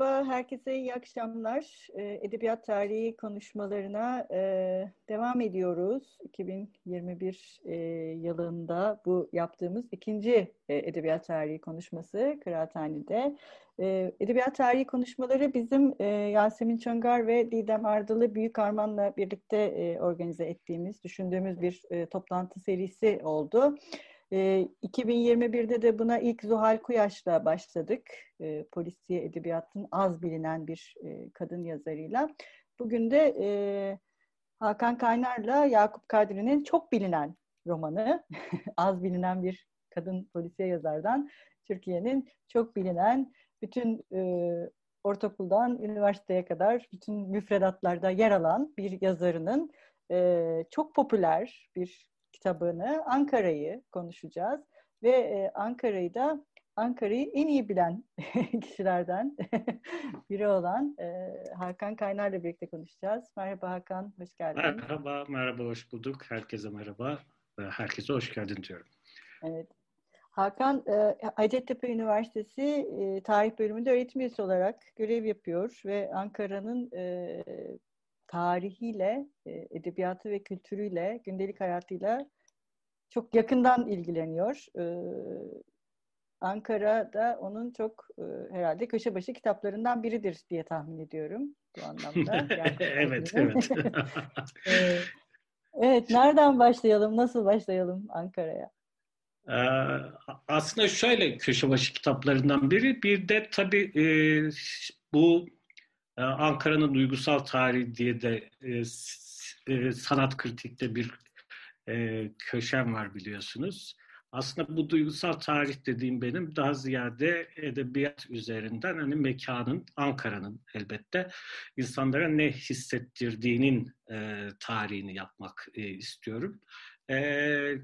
Merhaba, herkese iyi akşamlar. Edebiyat tarihi konuşmalarına devam ediyoruz. 2021 yılında bu yaptığımız ikinci edebiyat tarihi konuşması Kıraathane'de. Edebiyat tarihi konuşmaları bizim Yasemin Çangar ve Didem Ardalı Büyük Arman'la birlikte organize ettiğimiz, düşündüğümüz bir toplantı serisi oldu. 2021'de de buna ilk Zuhal Kuyaş'la başladık. E, polisiye edebiyatın az bilinen bir e, kadın yazarıyla. Bugün de e, Hakan Kaynar'la Yakup Kadri'nin çok bilinen romanı, az bilinen bir kadın polisiye yazardan Türkiye'nin çok bilinen bütün e, ortaokuldan üniversiteye kadar bütün müfredatlarda yer alan bir yazarının e, çok popüler bir kitabını, Ankara'yı konuşacağız. Ve e, Ankara'yı da Ankara'yı en iyi bilen kişilerden biri olan e, Hakan Kaynar'la birlikte konuşacağız. Merhaba Hakan, hoş geldin. Merhaba, merhaba, hoş bulduk. Herkese merhaba. Herkese hoş geldin diyorum. Evet. Hakan, e, Hacettepe Üniversitesi e, Tarih Bölümünde öğretim üyesi olarak görev yapıyor ve Ankara'nın e, tarihiyle, e, edebiyatı ve kültürüyle, gündelik hayatıyla çok yakından ilgileniyor. E, Ankara'da onun çok e, herhalde köşe başı kitaplarından biridir diye tahmin ediyorum bu anlamda. evet, evet. evet, nereden başlayalım, nasıl başlayalım Ankara'ya? aslında şöyle köşe başı kitaplarından biri, bir de tabii bu ee, Ankara'nın duygusal tarihi diye de e, e, sanat kritikte bir e, köşem var biliyorsunuz. Aslında bu duygusal tarih dediğim benim daha ziyade edebiyat üzerinden hani mekanın, Ankara'nın elbette insanlara ne hissettirdiğinin e, tarihini yapmak e, istiyorum. E,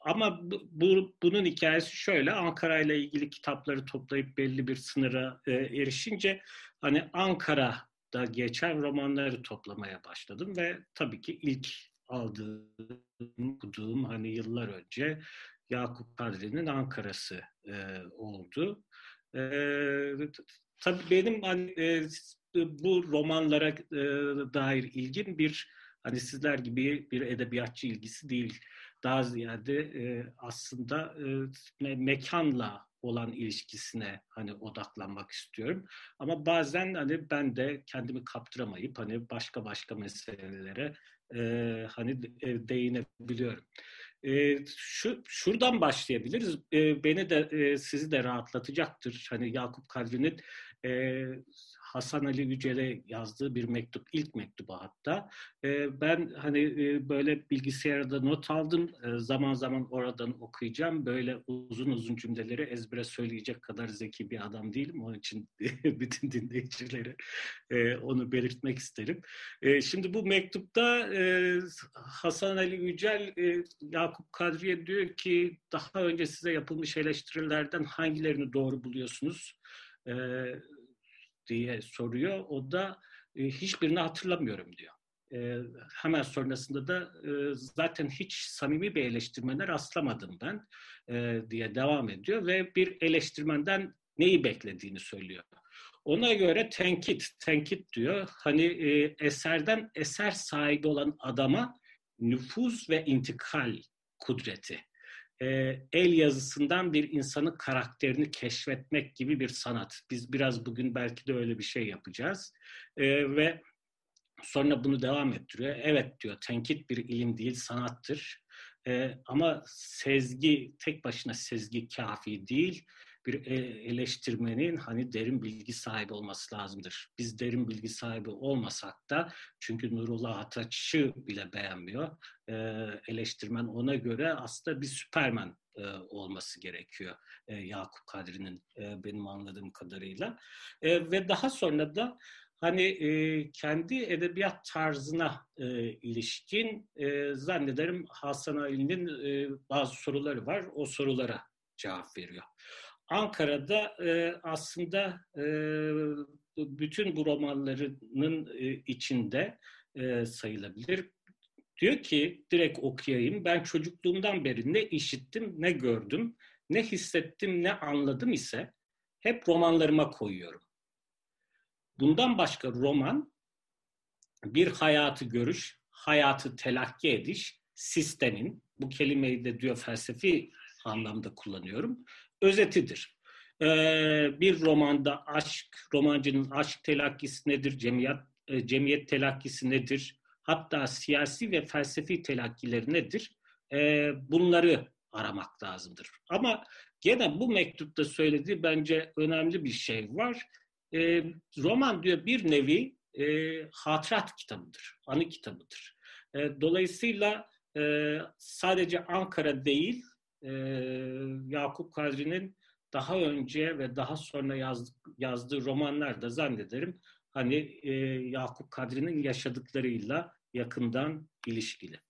ama bu, bunun hikayesi şöyle, Ankara ile ilgili kitapları toplayıp belli bir sınıra e, erişince hani Ankara'da geçen romanları toplamaya başladım ve tabii ki ilk aldığım, okuduğum hani yıllar önce Yakup Kadri'nin Ankara'sı e, oldu. E, tabii benim hani e, bu romanlara e, dair ilgim bir hani sizler gibi bir edebiyatçı ilgisi değil. Daha ziyade e, aslında e, mekanla olan ilişkisine hani odaklanmak istiyorum. Ama bazen hani ben de kendimi kaptıramayıp hani başka başka meselelere e, hani e, değinebiliyorum. E, şu şuradan başlayabiliriz. E, beni de e, sizi de rahatlatacaktır. Hani Yakup Kadri'nin e, Hasan Ali Yücel'e yazdığı bir mektup, ilk mektubu hatta. E, ben hani e, böyle bilgisayarda not aldım. E, zaman zaman oradan okuyacağım. Böyle uzun uzun cümleleri ezbere söyleyecek kadar zeki bir adam değilim. Onun için bütün dinleyicilere e, onu belirtmek isterim. E, şimdi bu mektupta e, Hasan Ali Yücel e, Yakup Kadri'ye diyor ki daha önce size yapılmış eleştirilerden hangilerini doğru buluyorsunuz? E, diye soruyor. O da e, hiçbirini hatırlamıyorum diyor. E, hemen sonrasında da e, zaten hiç samimi bir eleştirmene rastlamadım ben e, diye devam ediyor ve bir eleştirmenden neyi beklediğini söylüyor. Ona göre tenkit, tenkit diyor. Hani e, eserden eser sahibi olan adama nüfuz ve intikal kudreti e, el yazısından bir insanın karakterini keşfetmek gibi bir sanat. Biz biraz bugün belki de öyle bir şey yapacağız. E, ve sonra bunu devam ettiriyor. Evet diyor, tenkit bir ilim değil, sanattır. E, ama sezgi, tek başına sezgi kafi değil bir e, eleştirmenin hani derin bilgi sahibi olması lazımdır. Biz derin bilgi sahibi olmasak da çünkü Nurullah Ataç'ı bile beğenmiyor. E, eleştirmen ona göre aslında bir süpermen e, olması gerekiyor Yakup Kadri'nin benim anladığım kadarıyla. Ve daha sonra da hani e, kendi edebiyat tarzına e, ilişkin e, zannederim Hasan Ali'nin e, bazı soruları var. O sorulara cevap veriyor. Ankara'da e, aslında e, bütün bu romanlarının e, içinde e, sayılabilir. Diyor ki direkt okuyayım. Ben çocukluğumdan beri ne işittim ne gördüm, ne hissettim ne anladım ise hep romanlarıma koyuyorum. Bundan başka roman bir hayatı görüş, hayatı telakki ediş, sistemin, bu kelimeyi de diyor felsefi anlamda kullanıyorum, özetidir. Ee, bir romanda aşk, romancının aşk telakkisi nedir, cemiyet, e, cemiyet telakkisi nedir, hatta siyasi ve felsefi telakkileri nedir? Ee, bunları aramak lazımdır. Ama gene bu mektupta söylediği bence önemli bir şey var. Ee, roman diyor bir nevi e, hatırat kitabıdır, anı kitabıdır. E, dolayısıyla e, sadece Ankara değil, e, Yakup Kadri'nin daha önce ve daha sonra yazdığı, yazdığı romanlar da zannederim hani e, Yakup Kadri'nin yaşadıklarıyla yakından ilişkili.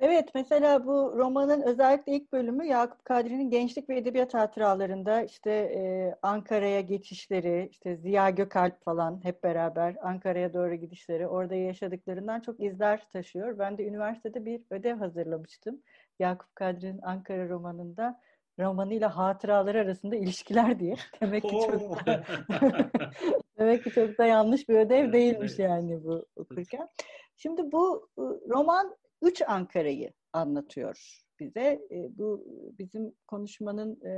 Evet, mesela bu romanın özellikle ilk bölümü Yakup Kadri'nin gençlik ve edebiyat hatıralarında işte e, Ankara'ya geçişleri, işte Ziya Gökalp falan hep beraber Ankara'ya doğru gidişleri, orada yaşadıklarından çok izler taşıyor. Ben de üniversitede bir ödev hazırlamıştım. Yakup Kadri'nin Ankara romanında romanıyla hatıraları arasında ilişkiler diye. Demek ki çok da, demek ki çok da yanlış bir ödev değilmiş yani bu okurken. Şimdi bu roman üç Ankara'yı anlatıyor bize. E, bu bizim konuşmanın e,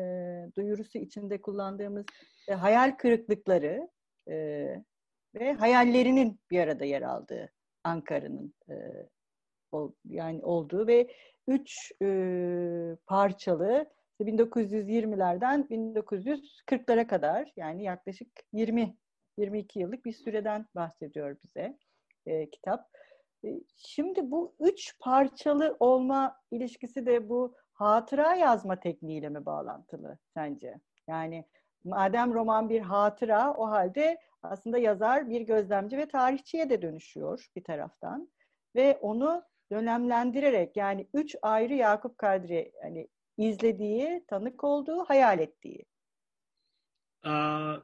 duyurusu içinde kullandığımız e, hayal kırıklıkları e, ve hayallerinin bir arada yer aldığı Ankara'nın e, ol, yani olduğu ve üç e, parçalı 1920'lerden 1940'lara kadar yani yaklaşık 20 22 yıllık bir süreden bahsediyor bize e, kitap. E, şimdi bu üç parçalı olma ilişkisi de bu hatıra yazma tekniğiyle mi bağlantılı sence? Yani madem roman bir hatıra o halde aslında yazar bir gözlemci ve tarihçiye de dönüşüyor bir taraftan. Ve onu dönemlendirerek yani üç ayrı Yakup Kadri yani izlediği, tanık olduğu, hayal ettiği. Aa,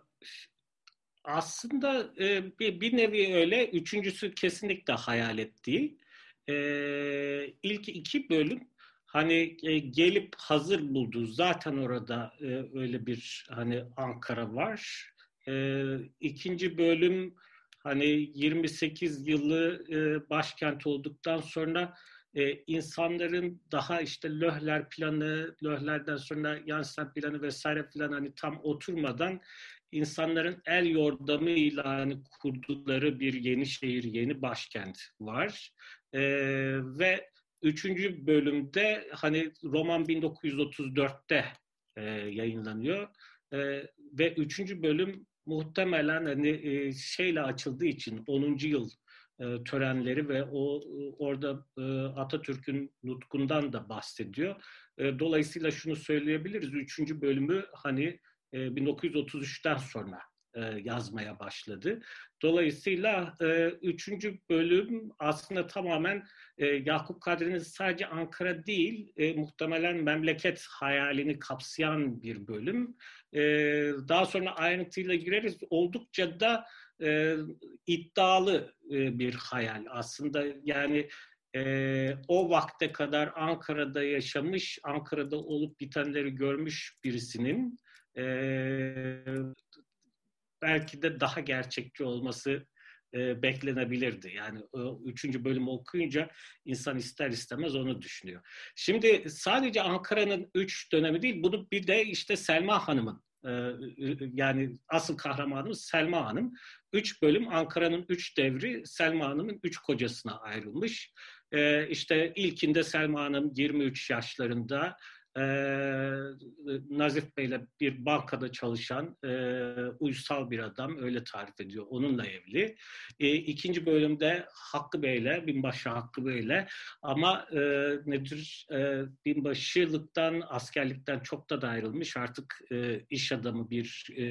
aslında e, bir, bir nevi öyle. Üçüncüsü kesinlikle hayal ettiği. E, ilk iki bölüm hani e, gelip hazır bulduğu zaten orada e, öyle bir hani Ankara var. E, ikinci bölüm hani 28 yılı e, başkent olduktan sonra e, insanların daha işte Löhler planı, Löhler'den sonra Yansen planı vesaire falan hani tam oturmadan insanların el yordamıyla hani kurdukları bir yeni şehir, yeni başkent var. E, ve üçüncü bölümde hani roman 1934'te e, yayınlanıyor. E, ve üçüncü bölüm muhtemelen hani e, şeyle açıldığı için 10. yıl e, törenleri ve o orada e, Atatürk'ün nutkundan da bahsediyor. E, dolayısıyla şunu söyleyebiliriz. Üçüncü bölümü hani 1933'ten sonra yazmaya başladı. Dolayısıyla üçüncü bölüm aslında tamamen Yakup Kadri'nin sadece Ankara değil, muhtemelen memleket hayalini kapsayan bir bölüm. Daha sonra ayrıntıyla gireriz. Oldukça da iddialı bir hayal aslında. Yani e, o vakte kadar Ankara'da yaşamış, Ankara'da olup bitenleri görmüş birisinin e, belki de daha gerçekçi olması e, beklenebilirdi. Yani o üçüncü bölümü okuyunca insan ister istemez onu düşünüyor. Şimdi sadece Ankara'nın üç dönemi değil, bunu bir de işte Selma Hanım'ın e, yani asıl kahramanımız Selma Hanım. Üç bölüm Ankara'nın üç devri Selma Hanım'ın üç kocasına ayrılmış. E, işte ilkinde Selma Hanım 23 yaşlarında e, Nazif Bey'le bir bankada çalışan e, uysal bir adam öyle tarif ediyor. Onunla evli. E, ikinci bölümde Hakkı Bey'le, Binbaşı Hakkı Bey'le ama e, nedir e, binbaşılıktan, askerlikten çok da ayrılmış. Artık e, iş adamı bir e,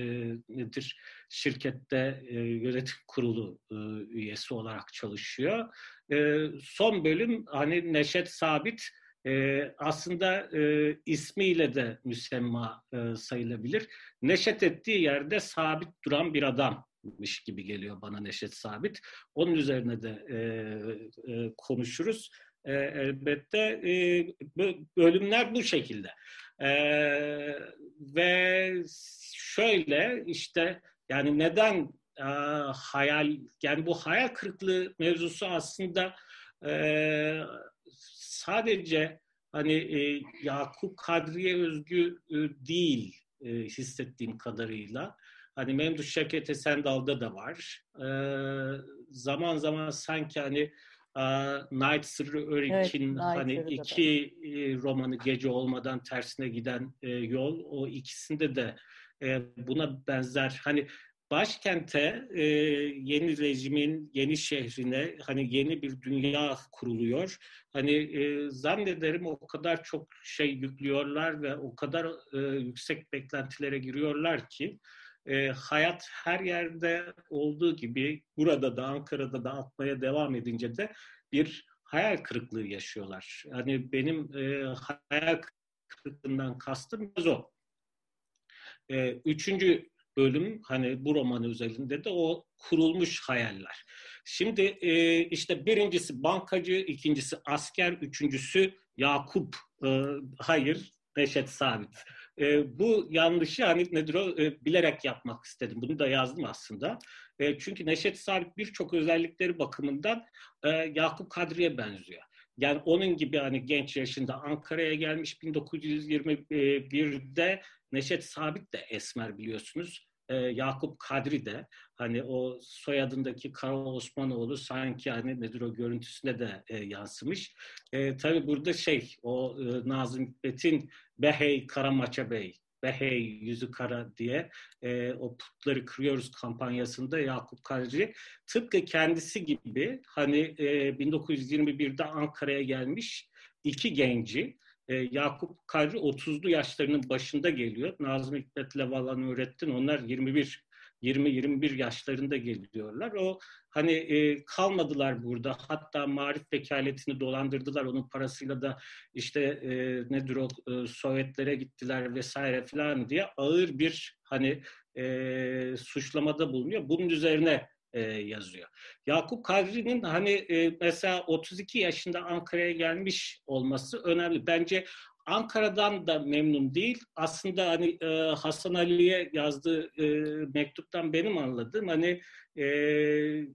nedir şirkette e, yönetim kurulu e, üyesi olarak çalışıyor. E, son bölüm hani Neşet Sabit e, aslında e, ismiyle de müsemma e, sayılabilir. Neşet ettiği yerde sabit duran bir adammış gibi geliyor bana Neşet Sabit. Onun üzerine de e, e, konuşuruz. E, elbette e, bölümler bu şekilde. E, ve şöyle işte yani neden e, hayal yani bu hayal kırıklığı mevzusu aslında e, sadece hani e, Yakup Kadriye özgü e, değil e, hissettiğim kadarıyla. Hani Memduh Şevket Esendal'da da var. E, zaman zaman sanki hani e, Night Sırrı Örik'in evet, hani iki e, romanı Gece Olmadan Tersine Giden e, Yol o ikisinde de e, buna benzer hani başkente e, yeni rejimin yeni şehrine hani yeni bir dünya kuruluyor. Hani e, zannederim o kadar çok şey yüklüyorlar ve o kadar e, yüksek beklentilere giriyorlar ki e, hayat her yerde olduğu gibi burada da Ankara'da da atmaya devam edince de bir hayal kırıklığı yaşıyorlar. Yani benim e, hayal kırıklığından kastım o. E, üçüncü bölüm hani bu roman özelinde de o kurulmuş hayaller. Şimdi e, işte birincisi bankacı, ikincisi asker, üçüncüsü Yakup, e, hayır Neşet Sabit. E, bu yanlışı hani nedir o e, bilerek yapmak istedim. Bunu da yazdım aslında. E, çünkü Neşet Sabit birçok özellikleri bakımından e, Yakup Kadri'ye benziyor. Yani onun gibi hani genç yaşında Ankara'ya gelmiş 1921'de Neşet Sabit de esmer biliyorsunuz e, Yakup Kadri de hani o soyadındaki Kara Osmanoğlu sanki hani nedir o görüntüsüne de e, yansımış. E, tabii burada şey o e, Nazım Hikmet'in Behey Karamaça Bey Behey yüzü kara diye e, o putları kırıyoruz kampanyasında Yakup Kadri tıpkı kendisi gibi hani e, 1921'de Ankara'ya gelmiş iki genci e, Yakup Kadri 30'lu yaşlarının başında geliyor. Nazım Hikmet'le Valan Öğrettin onlar 21 20-21 yaşlarında geliyorlar. O hani e, kalmadılar burada. Hatta marif vekaletini dolandırdılar. Onun parasıyla da işte e, nedir o e, Sovyetlere gittiler vesaire falan diye ağır bir hani e, suçlamada bulunuyor. Bunun üzerine e, yazıyor. Yakup Kadri'nin hani e, mesela 32 yaşında Ankara'ya gelmiş olması önemli. Bence Ankara'dan da memnun değil. Aslında hani e, Hasan Ali'ye yazdığı e, mektuptan benim anladığım hani e,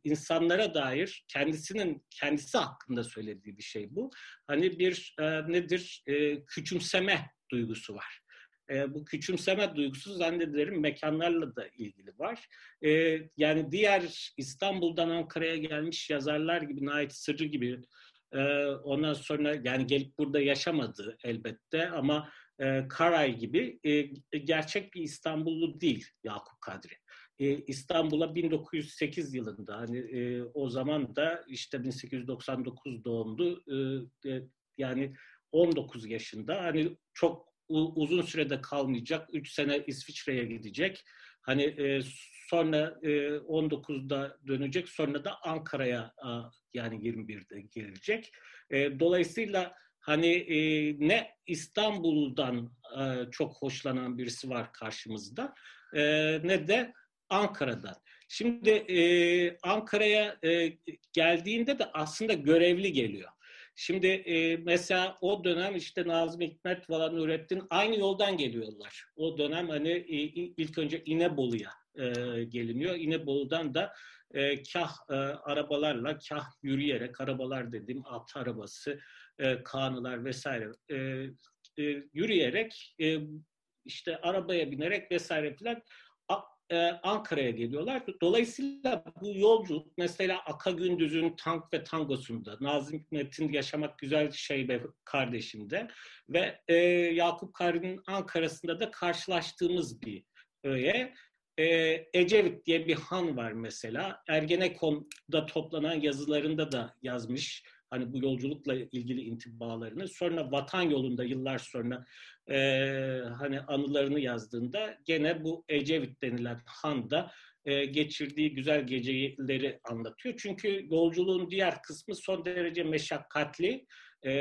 insanlara dair kendisinin kendisi hakkında söylediği bir şey bu. Hani bir e, nedir e, küçümseme duygusu var. E, bu küçümseme duygusu zannederim mekanlarla da ilgili var. E, yani diğer İstanbul'dan Ankara'ya gelmiş yazarlar gibi, Nait Sırrı gibi e, ondan sonra yani gelip burada yaşamadı elbette ama e, Karay gibi e, gerçek bir İstanbullu değil Yakup Kadri. E, İstanbul'a 1908 yılında hani e, o zaman da işte 1899 doğumlu e, e, yani 19 yaşında hani çok uzun sürede kalmayacak. 3 sene İsviçre'ye gidecek. Hani e, sonra e, 19'da dönecek. Sonra da Ankara'ya yani 21'de gelecek. E, dolayısıyla hani e, ne İstanbul'dan e, çok hoşlanan birisi var karşımızda e, ne de Ankara'dan. Şimdi e, Ankara'ya e, geldiğinde de aslında görevli geliyor. Şimdi e, mesela o dönem işte Nazım Hikmet falan Nurettin aynı yoldan geliyorlar. O dönem hani e, ilk önce İnebolu'ya e, geliniyor. İnebolu'dan da e, kah e, arabalarla, kah yürüyerek, arabalar dediğim at arabası, e, kanılar vesaire e, e, yürüyerek, e, işte arabaya binerek vesaire filan e, Ankara'ya geliyorlar. Dolayısıyla bu yolculuk mesela Aka Gündüz'ün Tank ve Tangosu'nda, Nazım Hikmet'in Yaşamak Güzel Şey Kardeşim'de ve e, Yakup Kadri'nin Ankara'sında da karşılaştığımız bir öğe. E, Ecevit diye bir han var mesela. Ergenekon'da toplanan yazılarında da yazmış hani bu yolculukla ilgili intibalarını. Sonra Vatan Yolu'nda yıllar sonra e, hani anılarını yazdığında gene bu Ecevit denilen han da e, geçirdiği güzel geceleri anlatıyor. Çünkü yolculuğun diğer kısmı son derece meşakkatli. E,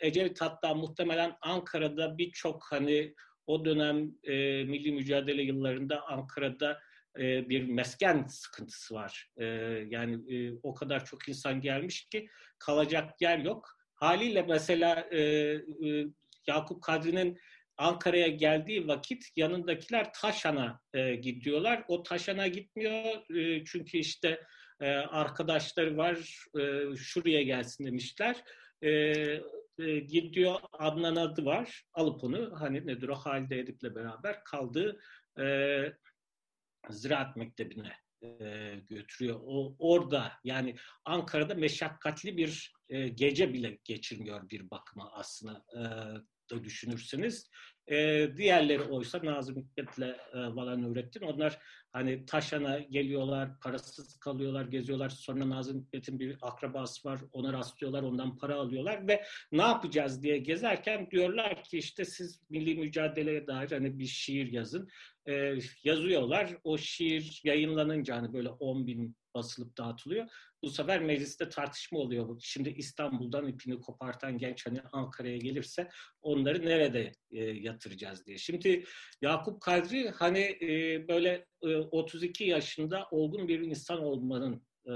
Ecevit hatta muhtemelen Ankara'da birçok hani o dönem e, milli mücadele yıllarında Ankara'da e, bir mesken sıkıntısı var. E, yani e, o kadar çok insan gelmiş ki kalacak yer yok. Haliyle mesela e, e, Yakup Kadri'nin Ankara'ya geldiği vakit yanındakiler Taşan'a e, gidiyorlar. O Taşan'a gitmiyor e, çünkü işte e, arkadaşları var e, şuraya gelsin demişler. E, e, gidiyor Adnan adı var alıp onu hani nedir o Halide Edip'le beraber kaldığı e, Ziraat Mektebi'ne e, götürüyor. O orada yani Ankara'da meşakkatli bir e, gece bile geçirmiyor bir bakıma aslında e, da düşünürseniz. E, diğerleri oysa Nazım Hikmet'le e, Valan Nurettin. Onlar hani Taşan'a geliyorlar, parasız kalıyorlar, geziyorlar. Sonra Nazım Hikmet'in bir akrabası var, ona rastlıyorlar, ondan para alıyorlar ve ne yapacağız diye gezerken diyorlar ki işte siz milli mücadeleye dair hani bir şiir yazın. E, yazıyorlar. O şiir yayınlanınca hani böyle 10 bin basılıp dağıtılıyor. Bu sefer mecliste tartışma oluyor. Şimdi İstanbul'dan ipini kopartan genç hani Ankara'ya gelirse onları nerede e, yatıracağız diye. Şimdi Yakup Kadri hani e, böyle 32 yaşında olgun bir insan olmanın e,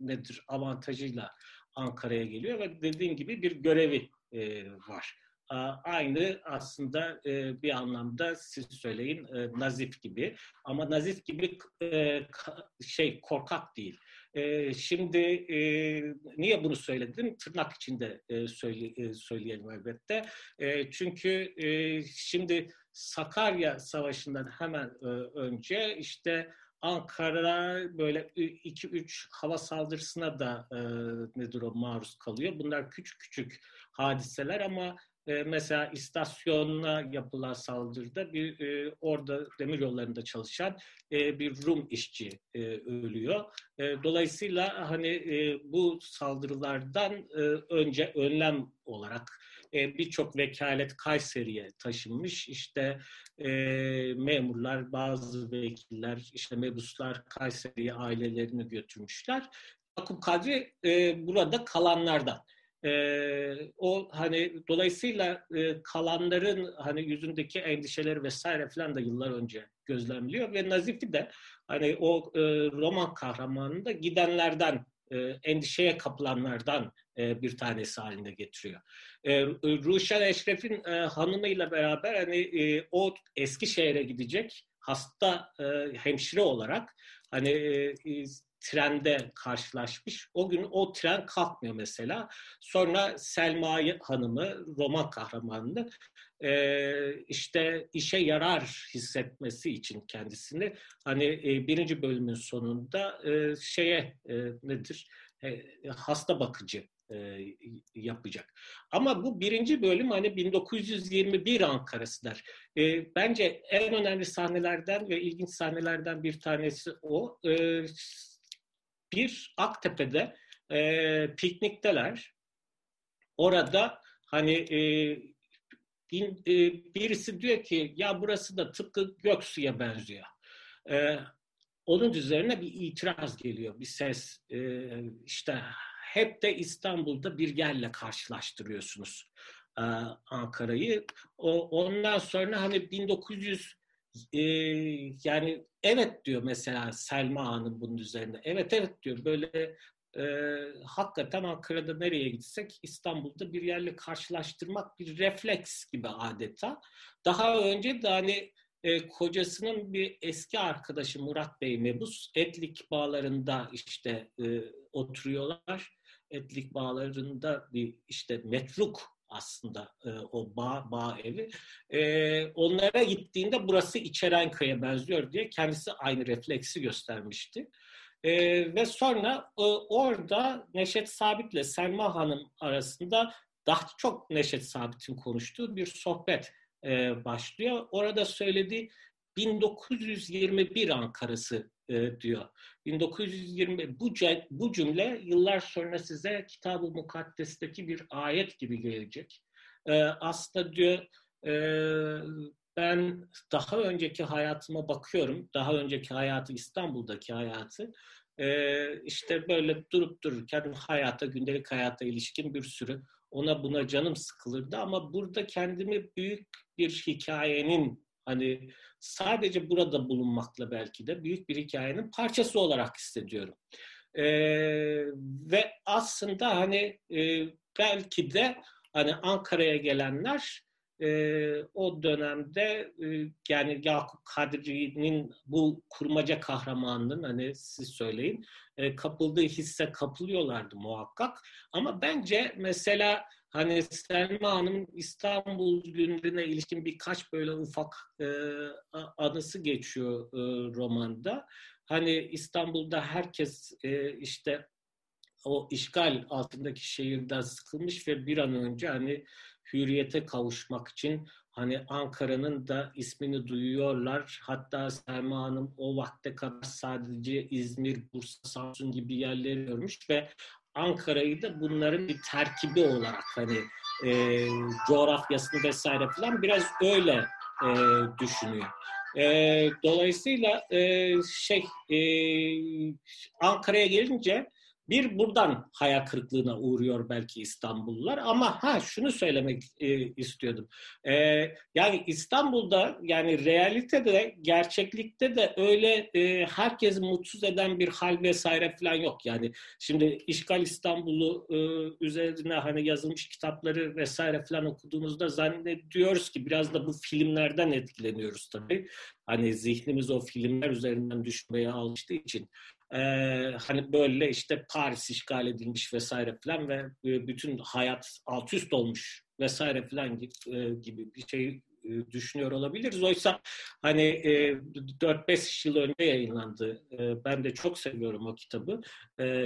nedir avantajıyla Ankara'ya geliyor ve dediğin gibi bir görevi e, var aynı aslında e, bir anlamda siz söyleyin e, nazif gibi ama nazif gibi e, şey korkak değil. Şimdi niye bunu söyledim? Tırnak içinde söyleyelim elbette. Çünkü şimdi Sakarya Savaşı'ndan hemen önce işte Ankara böyle 2-3 hava saldırısına da e, nedir o maruz kalıyor. Bunlar küçük küçük hadiseler ama e, mesela istasyonuna yapılan saldırıda bir e, orada demir yollarında çalışan e, bir Rum işçi e, ölüyor. E, dolayısıyla hani e, bu saldırılardan e, önce önlem olarak e, birçok vekalet Kayseri'ye taşınmış. İşte e, memurlar, bazı vekiller, işte mebuslar Kayseri'ye ailelerini götürmüşler. Yakup Kadri e, burada kalanlardan. E, o hani dolayısıyla e, kalanların hani yüzündeki endişeleri vesaire falan da yıllar önce gözlemliyor ve Nazif'i de hani o e, roman kahramanında gidenlerden e, endişeye kapılanlardan e, bir tanesi halinde getiriyor. E, Ruşen Eşref'in e, hanımıyla beraber hani e, o Eskişehir'e gidecek hasta e, hemşire olarak hani e, trende karşılaşmış. O gün o tren kalkmıyor mesela. Sonra Selma Hanım'ı, roman kahramanını e, işte işe yarar hissetmesi için kendisini hani e, birinci bölümün sonunda e, şeye e, nedir e, hasta bakıcı e, yapacak. Ama bu birinci bölüm hani 1921 Ankara'sıdır. E, bence en önemli sahnelerden ve ilginç sahnelerden bir tanesi o. E, bir Aktepe'de e, piknikteler. Orada hani e, in, e, birisi diyor ki ya burası da tıpkı Göksu'ya benziyor. E, onun üzerine bir itiraz geliyor, bir ses. E, işte hep de İstanbul'da bir yerle karşılaştırıyorsunuz e, Ankara'yı. ondan sonra hani 1900 e, yani evet diyor mesela Selma Hanım bunun üzerinde. Evet evet diyor böyle e, hakikaten Ankara'da nereye gitsek İstanbul'da bir yerle karşılaştırmak bir refleks gibi adeta. Daha önce de hani e, kocasının bir eski arkadaşı Murat Bey Mebus Etlik bağlarında işte e, oturuyorlar. Etlik bağlarında bir işte metruk aslında e, o bağ, bağ evi. E, onlara gittiğinde burası İçerenköy'e benziyor diye kendisi aynı refleksi göstermişti. E, ve sonra e, orada Neşet Sabit'le Selma Hanım arasında daha çok Neşet Sabit'in konuştuğu bir sohbet e, başlıyor. Orada söylediği 1921 Ankara'sı e, diyor. 1920 bu, bu cümle yıllar sonra size Kitab-ı Mukaddes'teki bir ayet gibi gelecek. E, aslında diyor e, ben daha önceki hayatıma bakıyorum. Daha önceki hayatı İstanbul'daki hayatı. E, işte böyle durup dururken hayata, gündelik hayata ilişkin bir sürü ona buna canım sıkılırdı ama burada kendimi büyük bir hikayenin hani sadece burada bulunmakla belki de büyük bir hikayenin parçası olarak hissediyorum. Ee, ve aslında hani e, belki de hani Ankara'ya gelenler e, o dönemde e, yani Yakup Kadri'nin bu kurmaca kahramanının hani siz söyleyin e, kapıldığı hisse kapılıyorlardı muhakkak. Ama bence mesela Hani Selma Hanım İstanbul günlerine ilişkin birkaç böyle ufak e, anısı geçiyor e, romanda. Hani İstanbul'da herkes e, işte o işgal altındaki şehirden sıkılmış ve bir an önce hani hürriyete kavuşmak için hani Ankara'nın da ismini duyuyorlar. Hatta Selma Hanım o vakte kadar sadece İzmir, Bursa, Samsun gibi yerleri görmüş ve Ankara'yı da bunların bir terkibi olarak hani e, coğrafyasını vesaire falan biraz öyle e, düşünüyor. E, dolayısıyla e, şey e, Ankara'ya gelince bir buradan hayal kırıklığına uğruyor belki İstanbullular ama ha şunu söylemek e, istiyordum. E, yani İstanbul'da yani realitede gerçeklikte de öyle e, herkesi mutsuz eden bir hal vesaire falan yok. Yani şimdi İşgal İstanbul'u e, üzerine hani yazılmış kitapları vesaire falan okuduğumuzda zannediyoruz ki biraz da bu filmlerden etkileniyoruz tabii. Hani zihnimiz o filmler üzerinden düşmeye alıştığı için e, hani böyle işte Paris işgal edilmiş vesaire falan ve bütün hayat alt üst olmuş vesaire falan gibi, bir şey düşünüyor olabiliriz. Oysa hani e, 4-5 yıl önce yayınlandı. Ben de çok seviyorum o kitabı.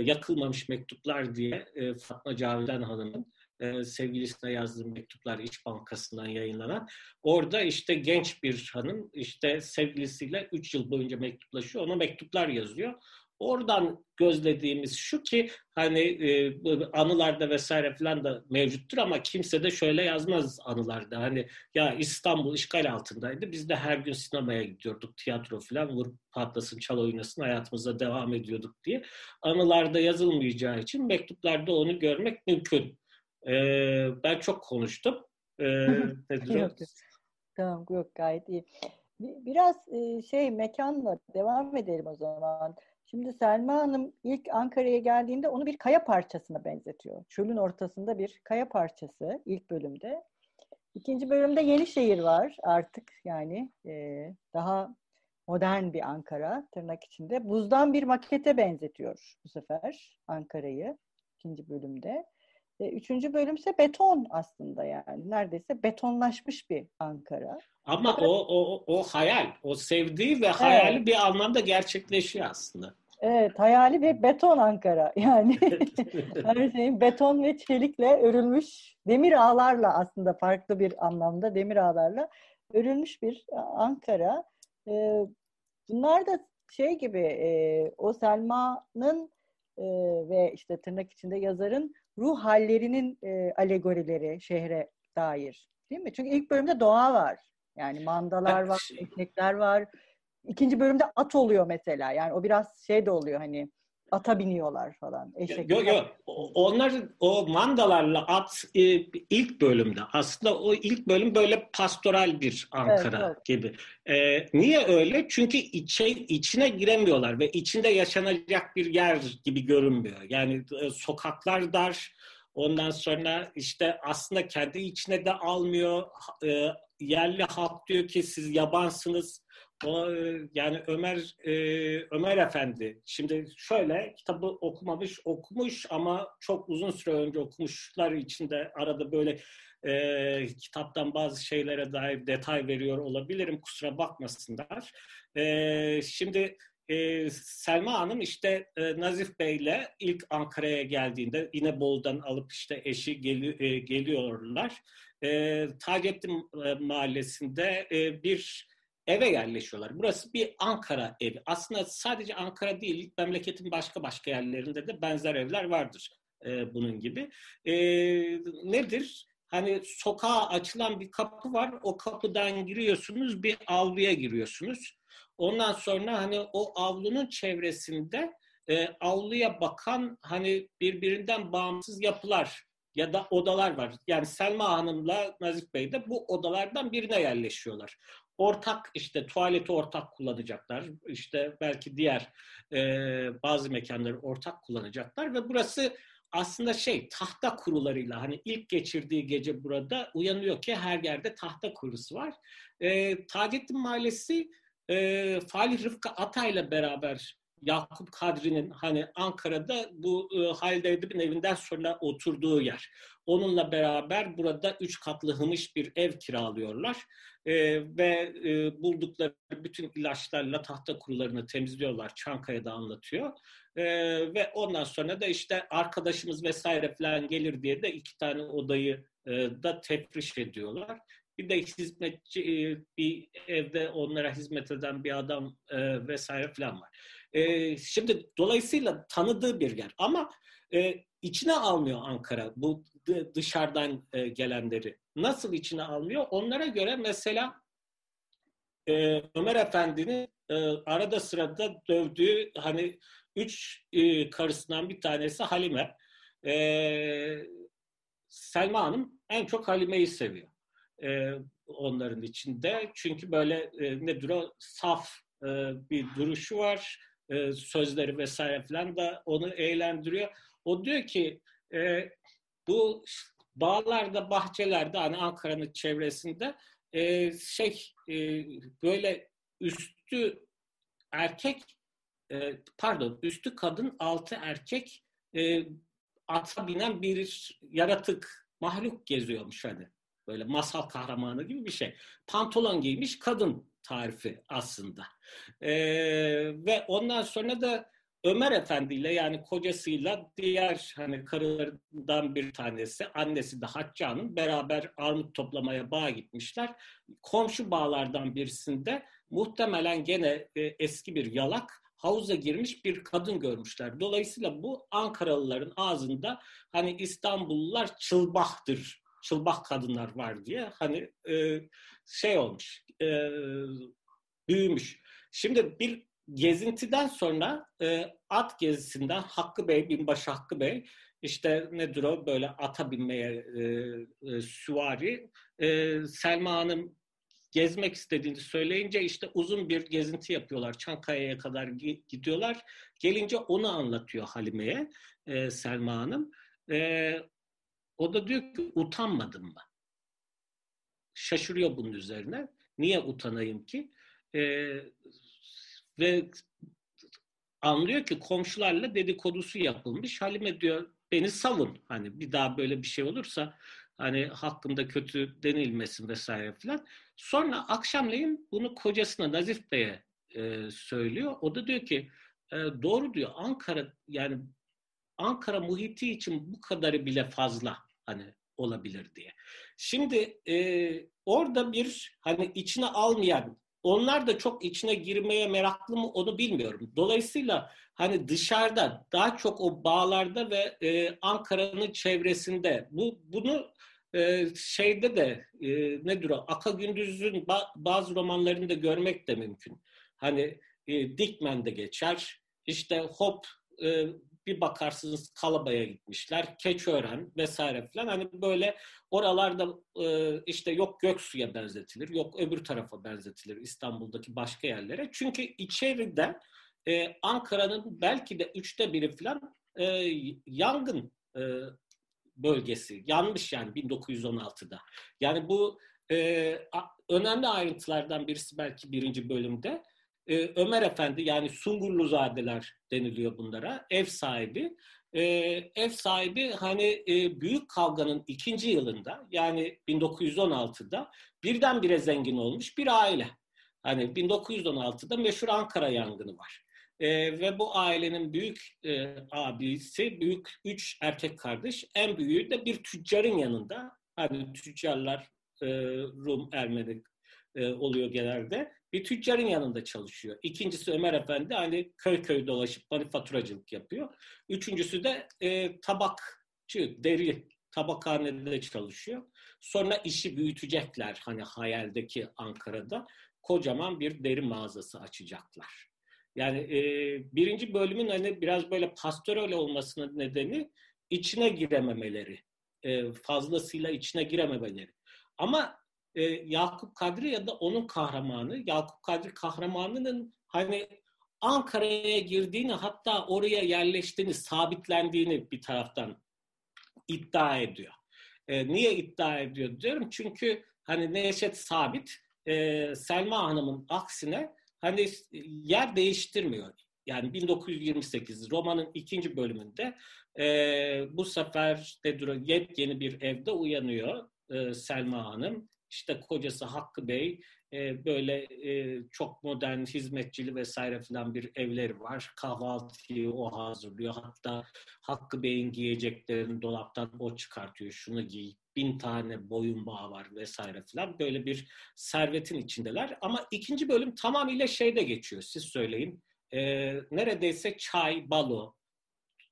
Yakılmamış Mektuplar diye Fatma Cavidan Hanım'ın sevgilisine yazdığı mektuplar İş Bankası'ndan yayınlanan. Orada işte genç bir hanım işte sevgilisiyle 3 yıl boyunca mektuplaşıyor. Ona mektuplar yazıyor. Oradan gözlediğimiz şu ki hani e, anılarda vesaire falan da mevcuttur ama kimse de şöyle yazmaz anılarda. Hani ya İstanbul işgal altındaydı. Biz de her gün sinemaya gidiyorduk. Tiyatro falan vur patlasın çal oynasın hayatımıza devam ediyorduk diye. Anılarda yazılmayacağı için mektuplarda onu görmek mümkün. E, ben çok konuştum. E, yok, Tamam yok gayet iyi. Biraz e, şey mekanla devam edelim o zaman. Şimdi Selma Hanım ilk Ankara'ya geldiğinde onu bir kaya parçasına benzetiyor. Çölün ortasında bir kaya parçası ilk bölümde. İkinci bölümde Yenişehir var artık yani e, daha modern bir Ankara tırnak içinde. Buzdan bir makete benzetiyor bu sefer Ankara'yı ikinci bölümde. E, üçüncü bölüm ise beton aslında yani. Neredeyse betonlaşmış bir Ankara. Ama o, o, o hayal, o sevdiği ve hayali evet. bir anlamda gerçekleşiyor aslında. Evet, hayali ve beton Ankara. Yani her şeyin beton ve çelikle örülmüş, demir ağlarla aslında farklı bir anlamda demir ağlarla örülmüş bir Ankara. Ee, bunlar da şey gibi e, o Selma'nın e, ve işte tırnak içinde yazarın ruh hallerinin e, alegorileri şehre dair. Değil mi? Çünkü ilk bölümde doğa var. Yani mandalar var, ekmekler var, İkinci bölümde at oluyor mesela. Yani o biraz şey de oluyor hani ata biniyorlar falan. Eşek. Yok yok. Onlar o mandalarla at e, ilk bölümde. Aslında o ilk bölüm böyle pastoral bir Ankara evet, evet. gibi. E, niye öyle? Çünkü içe, içine giremiyorlar ve içinde yaşanacak bir yer gibi görünmüyor. Yani e, sokaklar dar. Ondan sonra işte aslında kendi içine de almıyor. E, yerli halk diyor ki siz yabansınız o, yani Ömer e, Ömer Efendi şimdi şöyle kitabı okumamış okumuş ama çok uzun süre önce okumuşlar içinde arada böyle e, kitaptan bazı şeylere dair detay veriyor olabilirim kusura bakmasınlar. E, şimdi e, Selma Hanım işte e, Nazif Bey'le ilk Ankara'ya geldiğinde İnebolu'dan alıp işte eşi geli, e, geliyorlar. E, Taceddin e, Mahallesi'nde e, bir eve yerleşiyorlar. Burası bir Ankara evi. Aslında sadece Ankara değil, memleketin başka başka yerlerinde de benzer evler vardır e, bunun gibi. E, nedir? Hani sokağa açılan bir kapı var. O kapıdan giriyorsunuz, bir avluya giriyorsunuz. Ondan sonra hani o avlunun çevresinde e, avluya bakan hani birbirinden bağımsız yapılar ya da odalar var. Yani Selma Hanım'la Nazif Bey de bu odalardan birine yerleşiyorlar. Ortak işte tuvaleti ortak kullanacaklar. İşte belki diğer e, bazı mekanları ortak kullanacaklar ve burası aslında şey tahta kurularıyla hani ilk geçirdiği gece burada uyanıyor ki her yerde tahta kurusu var. E, Taceddin Mahallesi e, Falih Rıfkı Atay'la beraber Yakup Kadri'nin hani Ankara'da bu e, Halide Edip'in evinden sonra oturduğu yer. Onunla beraber burada üç katlı hımış bir ev kiralıyorlar e, ve e, buldukları bütün ilaçlarla tahta kurularını temizliyorlar. Çankaya'da anlatıyor. E, ve ondan sonra da işte arkadaşımız vesaire falan gelir diye de iki tane odayı e, da tefriş ediyorlar. Bir de hizmetçi e, bir evde onlara hizmet eden bir adam e, vesaire falan var. E, şimdi dolayısıyla tanıdığı bir yer ama e, içine almıyor Ankara bu dışarıdan e, gelenleri. Nasıl içine almıyor? Onlara göre mesela e, Ömer Efendi'nin e, arada sırada dövdüğü hani üç e, karısından bir tanesi Halime. E, Selma Hanım en çok Halime'yi seviyor. E, onların içinde. Çünkü böyle e, nedir o saf e, bir duruşu var. E, sözleri vesaire falan da onu eğlendiriyor. O diyor ki e, bu bağlarda, bahçelerde hani Ankara'nın çevresinde e, şey e, böyle üstü erkek e, pardon üstü kadın altı erkek e, ata binen bir yaratık mahluk geziyormuş hani. Böyle masal kahramanı gibi bir şey. Pantolon giymiş kadın tarifi aslında. E, ve ondan sonra da Ömer Efendi ile yani kocasıyla diğer hani karılarından bir tanesi, annesi de Hatice Hanım beraber armut toplamaya bağa gitmişler. Komşu bağlardan birisinde muhtemelen gene e, eski bir yalak havuza girmiş bir kadın görmüşler. Dolayısıyla bu Ankaralıların ağzında hani İstanbullular çılbahtır, çılbah kadınlar var diye hani e, şey olmuş, e, büyümüş. Şimdi bir gezintiden sonra e, at gezisinden Hakkı Bey, binbaşı Hakkı Bey işte nedir o böyle ata binmeye e, e, süvari. E, Selma Hanım gezmek istediğini söyleyince işte uzun bir gezinti yapıyorlar. Çankaya'ya kadar gidiyorlar. Gelince onu anlatıyor Halime'ye e, Selma Hanım. E, o da diyor ki utanmadın mı? Şaşırıyor bunun üzerine. Niye utanayım ki? E, ve anlıyor ki komşularla dedikodusu yapılmış. Halime diyor beni savun. Hani bir daha böyle bir şey olursa hani hakkında kötü denilmesin vesaire filan. Sonra akşamleyin bunu kocasına Nazif Bey'e e, söylüyor. O da diyor ki e, doğru diyor Ankara yani Ankara muhiti için bu kadarı bile fazla hani olabilir diye. Şimdi e, orada bir hani içine almayan onlar da çok içine girmeye meraklı mı onu bilmiyorum. Dolayısıyla hani dışarıda daha çok o bağlarda ve e, Ankara'nın çevresinde bu bunu e, şeyde de e, nedir o Aka Gündüz'ün ba- bazı romanlarında görmek de mümkün. Hani e, Dikmen'de geçer. İşte Hop e, bir bakarsınız Kalaba'ya gitmişler, Keçiören vesaire falan. Hani böyle oralarda e, işte yok Göksu'ya benzetilir, yok öbür tarafa benzetilir İstanbul'daki başka yerlere. Çünkü içeride e, Ankara'nın belki de üçte biri falan e, yangın e, bölgesi. Yanmış yani 1916'da. Yani bu e, önemli ayrıntılardan birisi belki birinci bölümde e, Ömer Efendi yani Sungurluzadeler deniliyor bunlara ev sahibi. E, ev sahibi hani e, büyük kavganın ikinci yılında yani 1916'da birdenbire zengin olmuş bir aile. Hani 1916'da meşhur Ankara yangını var. E, ve bu ailenin büyük e, abisi, büyük üç erkek kardeş, en büyüğü de bir tüccarın yanında. Hani tüccarlar e, Rum, Ermeni e, oluyor genelde. Bir tüccarın yanında çalışıyor. İkincisi Ömer Efendi hani köy köy dolaşıp manifaturacılık yapıyor. Üçüncüsü de e, tabakçı, deri tabakhanede çalışıyor. Sonra işi büyütecekler hani hayaldeki Ankara'da. Kocaman bir deri mağazası açacaklar. Yani e, birinci bölümün hani biraz böyle pastoral olmasının nedeni içine girememeleri. E, fazlasıyla içine girememeleri. Ama e, Yakup Kadri ya da onun kahramanı, Yakup Kadri kahramanının hani Ankara'ya girdiğini hatta oraya yerleştiğini, sabitlendiğini bir taraftan iddia ediyor. E, niye iddia ediyor diyorum? Çünkü hani Neşet Sabit e, Selma Hanım'ın aksine hani yer değiştirmiyor. Yani 1928 romanın ikinci bölümünde e, bu sefer de yepyeni bir evde uyanıyor e, Selma Hanım. İşte kocası Hakkı Bey e, böyle e, çok modern hizmetçili vesaire filan bir evleri var. Kahvaltıyı o hazırlıyor. Hatta Hakkı Bey'in giyeceklerini dolaptan o çıkartıyor. Şunu giy, bin tane boyun bağı var vesaire filan. Böyle bir servetin içindeler. Ama ikinci bölüm tamamıyla şeyde geçiyor. Siz söyleyin. E, neredeyse çay, balo.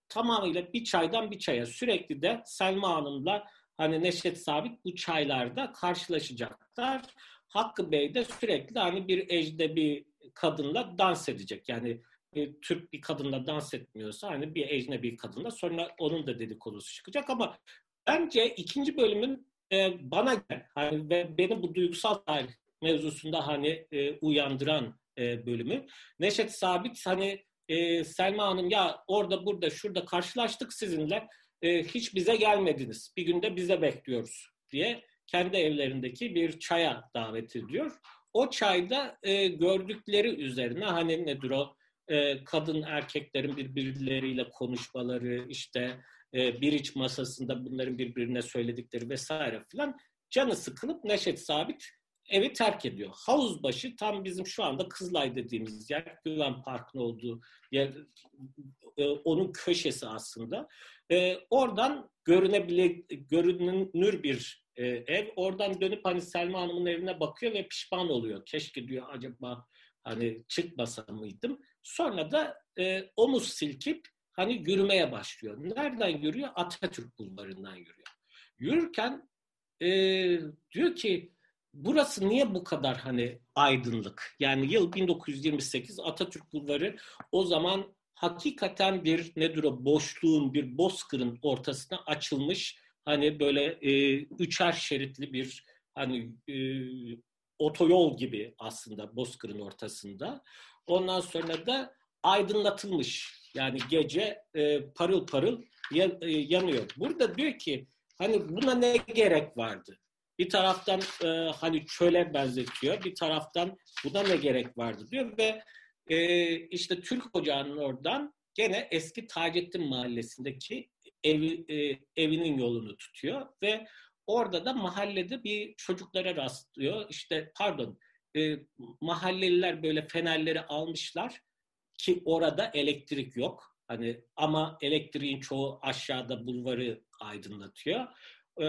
Tamamıyla bir çaydan bir çaya. Sürekli de Selma Hanım'la hani Neşet Sabit bu çaylarda karşılaşacaklar. Hakkı Bey de sürekli hani bir ecnebi kadınla dans edecek. Yani bir Türk bir kadınla dans etmiyorsa hani bir ecnebi kadınla sonra onun da dedikodusu çıkacak ama bence ikinci bölümün e, bana hani ve beni bu duygusal tarih mevzusunda hani e, uyandıran e, bölümü. Neşet Sabit hani e, Selma Hanım ya orada burada şurada karşılaştık sizinle e, hiç bize gelmediniz. Bir günde bize bekliyoruz diye kendi evlerindeki bir çaya davet ediyor. O çayda e, gördükleri üzerine hani nedir o e, kadın erkeklerin birbirleriyle konuşmaları işte e, bir iç masasında bunların birbirine söyledikleri vesaire filan canı sıkılıp Neşet Sabit evi terk ediyor. Havuzbaşı tam bizim şu anda Kızılay dediğimiz yer, Güven Park'ın olduğu yer, e, onun köşesi aslında. E, oradan görünebile, görünür bir e, ev. Oradan dönüp hani Selma Hanım'ın evine bakıyor ve pişman oluyor. Keşke diyor acaba hani çıkmasa mıydım. Sonra da e, omuz silkip hani yürümeye başlıyor. Nereden yürüyor? Atatürk bulvarından yürüyor. Yürürken e, diyor ki burası niye bu kadar hani aydınlık? Yani yıl 1928 Atatürk bulvarı o zaman hakikaten bir nedir o boşluğun bir bozkırın ortasına açılmış hani böyle e, üçer şeritli bir hani e, otoyol gibi aslında bozkırın ortasında. Ondan sonra da aydınlatılmış yani gece e, parıl parıl yan, e, yanıyor. Burada diyor ki hani buna ne gerek vardı? Bir taraftan e, hani çöle benzetiyor, bir taraftan buna ne gerek vardı diyor ve e, işte Türk Ocağı'nın oradan gene eski Taceddin Mahallesi'ndeki evi, e, evinin yolunu tutuyor ve orada da mahallede bir çocuklara rastlıyor. İşte pardon e, mahalleliler böyle fenerleri almışlar ki orada elektrik yok. Hani ama elektriğin çoğu aşağıda bulvarı aydınlatıyor. Ee,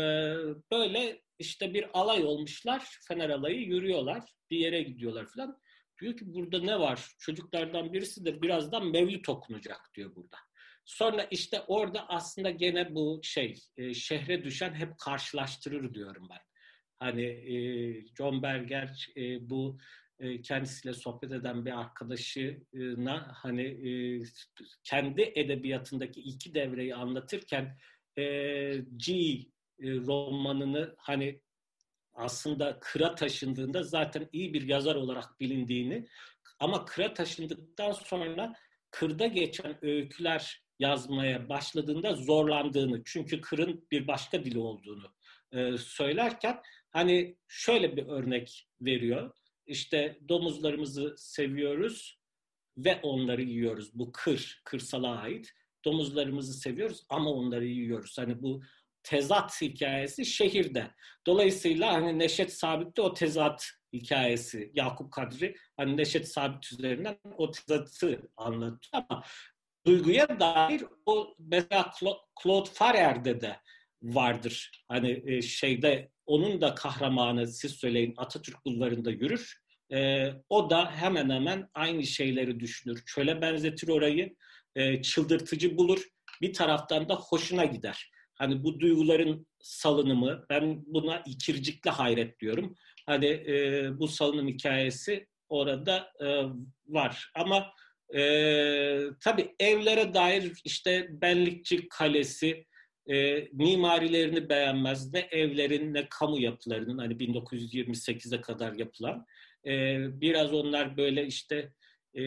böyle işte bir alay olmuşlar. Fener alayı yürüyorlar. Bir yere gidiyorlar falan. Diyor ki burada ne var? Çocuklardan birisi de birazdan mevlüt okunacak diyor burada. Sonra işte orada aslında gene bu şey e, şehre düşen hep karşılaştırır diyorum ben. Hani e, John Berger e, bu e, kendisiyle sohbet eden bir arkadaşına hani e, kendi edebiyatındaki iki devreyi anlatırken e, G e, romanını hani aslında kıra taşındığında zaten iyi bir yazar olarak bilindiğini ama kıra taşındıktan sonra kırda geçen öyküler yazmaya başladığında zorlandığını çünkü kırın bir başka dili olduğunu e, söylerken hani şöyle bir örnek veriyor. İşte domuzlarımızı seviyoruz ve onları yiyoruz. Bu kır, kırsala ait. Domuzlarımızı seviyoruz ama onları yiyoruz. Hani bu tezat hikayesi şehirde. Dolayısıyla hani Neşet Sabit'te o tezat hikayesi Yakup Kadri hani Neşet Sabit üzerinden o tezatı anlatıyor ama duyguya dair o mesela Claude Farrer'de de vardır. Hani e, şeyde onun da kahramanı siz söyleyin Atatürk bulvarında yürür. E, o da hemen hemen aynı şeyleri düşünür. Çöle benzetir orayı, e, çıldırtıcı bulur. Bir taraftan da hoşuna gider. Hani bu duyguların salınımı, ben buna ikircikli hayret diyorum. Hani e, bu salınım hikayesi orada e, var. Ama e, tabii evlere dair işte Benlikçi Kalesi, e, mimarilerini beğenmez. Ne evlerin ne kamu yapılarının hani 1928'e kadar yapılan. E, biraz onlar böyle işte e,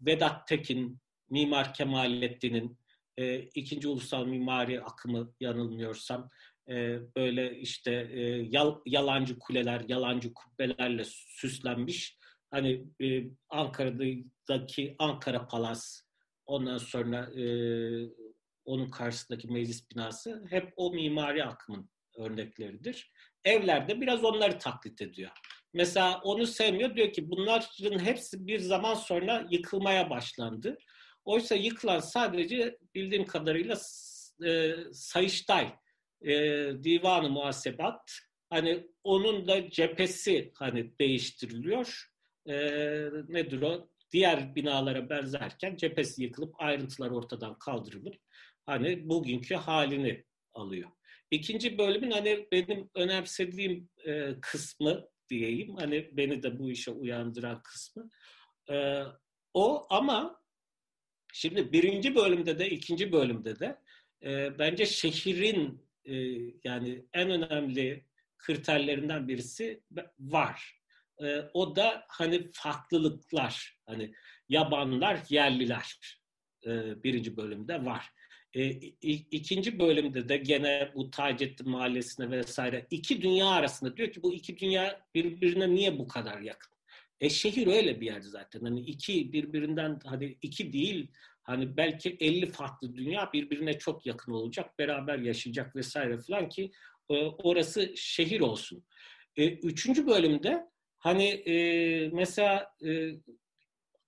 Vedat Tekin, Mimar Kemalettin'in e, ikinci ulusal mimari akımı yanılmıyorsam e, böyle işte e, yal, yalancı kuleler, yalancı kubbelerle süslenmiş. Hani e, Ankara'daki Ankara Palas, ondan sonra e, onun karşısındaki meclis binası hep o mimari akımın örnekleridir. Evlerde biraz onları taklit ediyor. Mesela onu sevmiyor. Diyor ki bunların hepsi bir zaman sonra yıkılmaya başlandı. Oysa yıkılan sadece bildiğim kadarıyla e, Sayıştay e, Divanı Muhasebat hani onun da cephesi hani değiştiriliyor. E, nedir o? Diğer binalara benzerken cephesi yıkılıp ayrıntılar ortadan kaldırılıp hani bugünkü halini alıyor. İkinci bölümün hani benim önemsediğim e, kısmı diyeyim. Hani beni de bu işe uyandıran kısmı. E, o ama şimdi birinci bölümde de ikinci bölümde de e, bence şehrin e, yani en önemli kriterlerinden birisi var. E, o da hani farklılıklar. Hani yabanlar, yerliler e, birinci bölümde var. E, ikinci bölümde de gene bu Taceddin Mahallesi'ne vesaire iki dünya arasında diyor ki bu iki dünya birbirine niye bu kadar yakın? E şehir öyle bir yer zaten. Hani iki birbirinden hani iki değil hani belki 50 farklı dünya birbirine çok yakın olacak, beraber yaşayacak vesaire falan ki e, orası şehir olsun. E, üçüncü bölümde hani e, mesela e,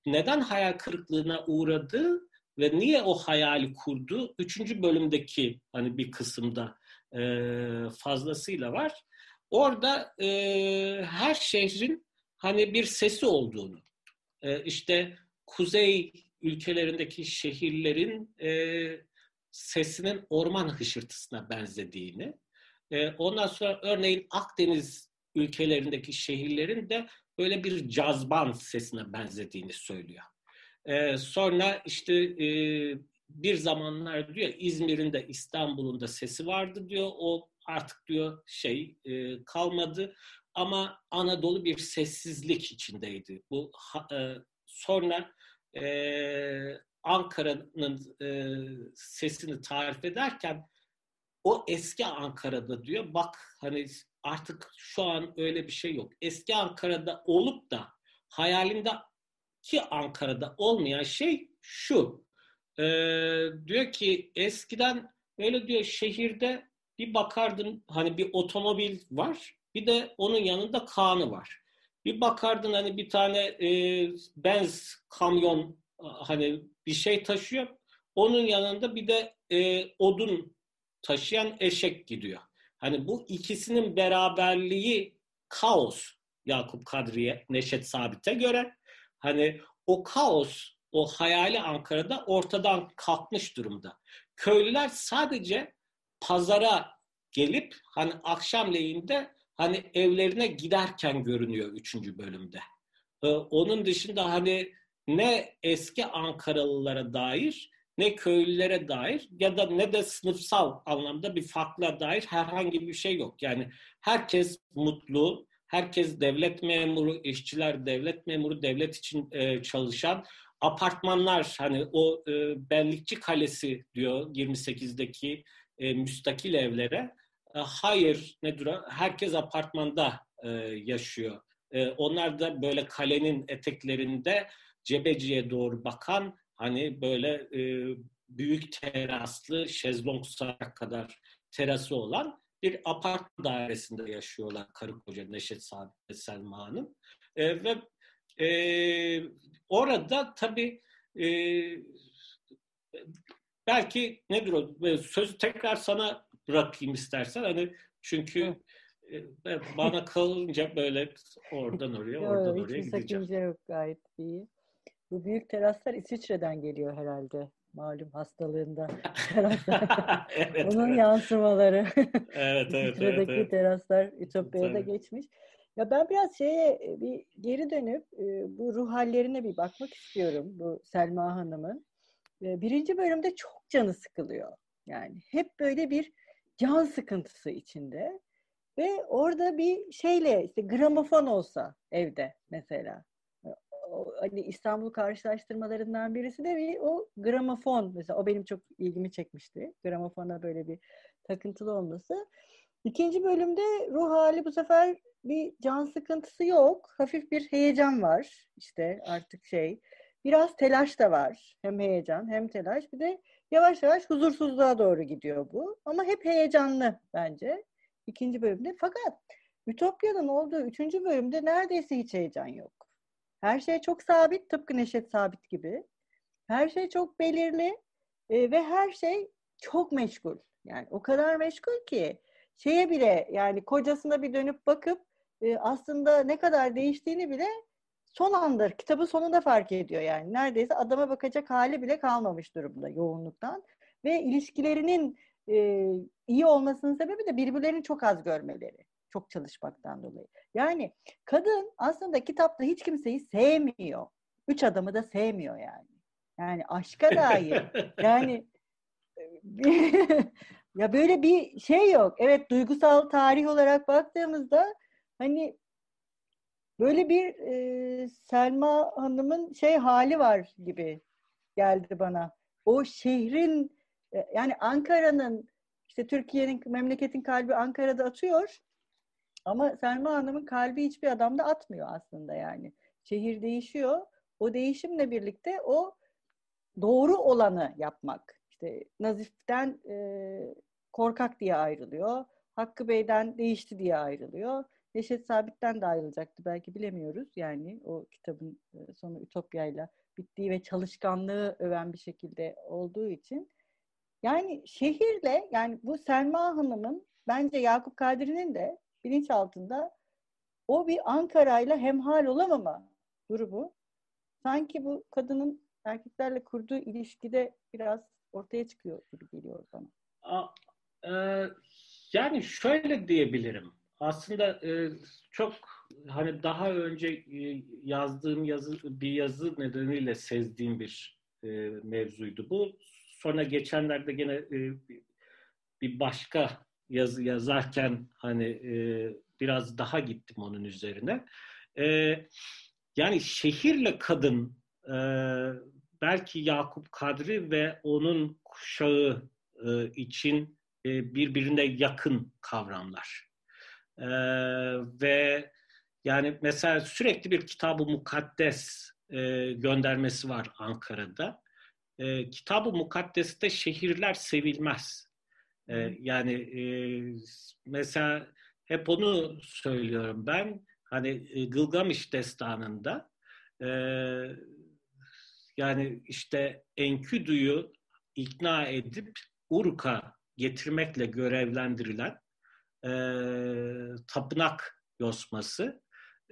neden hayal kırıklığına uğradı ve niye o hayali kurdu? Üçüncü bölümdeki hani bir kısımda e, fazlasıyla var. Orada e, her şehrin hani bir sesi olduğunu, e, işte kuzey ülkelerindeki şehirlerin e, sesinin orman hışırtısına benzediğini, e, ondan sonra örneğin Akdeniz ülkelerindeki şehirlerin de böyle bir cazban sesine benzediğini söylüyor. E, sonra işte e, bir zamanlar diyor İzmir'in de İstanbul'un da sesi vardı diyor. O artık diyor şey e, kalmadı ama Anadolu bir sessizlik içindeydi. Bu e, sonra e, Ankara'nın e, sesini tarif ederken o eski Ankara'da diyor bak hani artık şu an öyle bir şey yok. Eski Ankara'da olup da hayalinde ki Ankara'da olmayan şey şu. E, diyor ki eskiden öyle diyor şehirde bir bakardın hani bir otomobil var bir de onun yanında kanı var. Bir bakardın hani bir tane e, benz kamyon hani bir şey taşıyor. Onun yanında bir de e, odun taşıyan eşek gidiyor. Hani bu ikisinin beraberliği kaos Yakup Kadriye, Neşet Sabit'e göre. Hani o kaos, o hayali Ankara'da ortadan kalkmış durumda. Köylüler sadece pazara gelip hani akşamleyinde hani evlerine giderken görünüyor üçüncü bölümde. Ee, onun dışında hani ne eski Ankaralılara dair ne köylülere dair ya da ne de sınıfsal anlamda bir farkla dair herhangi bir şey yok. Yani herkes mutlu, herkes devlet memuru, işçiler devlet memuru, devlet için e, çalışan apartmanlar hani o e, Bellikçi Kalesi diyor 28'deki e, müstakil evlere hayır nedir o? Herkes apartmanda e, yaşıyor. E, onlar da böyle kalenin eteklerinde Cebeci'ye doğru bakan hani böyle e, büyük teraslı şezlong kadar terası olan bir apartman dairesinde yaşıyorlar karı koca Neşet Sadık ve Selma Hanım. E, ve e, orada tabii e, belki nedir o sözü tekrar sana bırakayım istersen hani çünkü e, bana kalınca böyle oradan oraya oradan oraya gideceğim. sakınca yok gayet iyi. Bu büyük teraslar İsviçre'den geliyor herhalde malum hastalığında evet, Onun evet. yansımaları. evet, evet, İsviçre'deki evet, evet. teraslar Ütopya'ya da geçmiş. Ya ben biraz şeye e, bir geri dönüp e, bu ruh hallerine bir bakmak istiyorum bu Selma Hanım'ın. Birinci bölümde çok canı sıkılıyor. Yani hep böyle bir can sıkıntısı içinde. Ve orada bir şeyle işte gramofon olsa evde mesela hani İstanbul karşılaştırmalarından birisi de bir o gramofon mesela o benim çok ilgimi çekmişti. Gramofona böyle bir takıntılı olması. İkinci bölümde ruh hali bu sefer bir can sıkıntısı yok. Hafif bir heyecan var. işte artık şey. Biraz telaş da var. Hem heyecan hem telaş. Bir de yavaş yavaş huzursuzluğa doğru gidiyor bu. Ama hep heyecanlı bence. ikinci bölümde. Fakat Ütopya'nın olduğu üçüncü bölümde neredeyse hiç heyecan yok. Her şey çok sabit, tıpkı Neşet Sabit gibi. Her şey çok belirli e, ve her şey çok meşgul. Yani o kadar meşgul ki şeye bile yani kocasına bir dönüp bakıp e, aslında ne kadar değiştiğini bile son anda kitabın sonunda fark ediyor yani. Neredeyse adama bakacak hali bile kalmamış durumda yoğunluktan. Ve ilişkilerinin e, iyi olmasının sebebi de birbirlerini çok az görmeleri çok çalışmaktan dolayı. Yani kadın aslında kitapta hiç kimseyi sevmiyor. Üç adamı da sevmiyor yani. Yani aşka dair. yani ya böyle bir şey yok. Evet duygusal tarih olarak baktığımızda hani böyle bir e, Selma Hanım'ın şey hali var gibi geldi bana. O şehrin e, yani Ankara'nın işte Türkiye'nin memleketin kalbi Ankara'da atıyor. Ama Selma Hanım'ın kalbi hiçbir adamda atmıyor aslında yani. Şehir değişiyor. O değişimle birlikte o doğru olanı yapmak. İşte Nazif'ten e, korkak diye ayrılıyor. Hakkı Bey'den değişti diye ayrılıyor. Neşet Sabit'ten de ayrılacaktı belki bilemiyoruz. Yani o kitabın e, sonu Ütopya'yla bittiği ve çalışkanlığı öven bir şekilde olduğu için. Yani şehirle yani bu Selma Hanım'ın bence Yakup Kadri'nin de bilinç altında o bir Ankara'yla hemhal olamama durumu sanki bu kadının erkeklerle kurduğu ilişkide biraz ortaya çıkıyor gibi geliyor bana. A, e, yani şöyle diyebilirim. Aslında e, çok hani daha önce e, yazdığım yazı bir yazı nedeniyle sezdiğim bir e, mevzuydu bu. Sonra geçenlerde gene e, bir başka yazı yazarken hani e, biraz daha gittim onun üzerine. E, yani şehirle kadın e, belki Yakup Kadri ve onun kuşağı e, için e, birbirine yakın kavramlar. E, ve yani mesela sürekli bir kitabı mukaddes e, göndermesi var Ankara'da. E, kitabı mukaddeste şehirler sevilmez. Ee, yani e, mesela hep onu söylüyorum ben. Hani e, Gılgamış destanında e, yani işte Enkidu'yu ikna edip Uruk'a getirmekle görevlendirilen e, tapınak yosması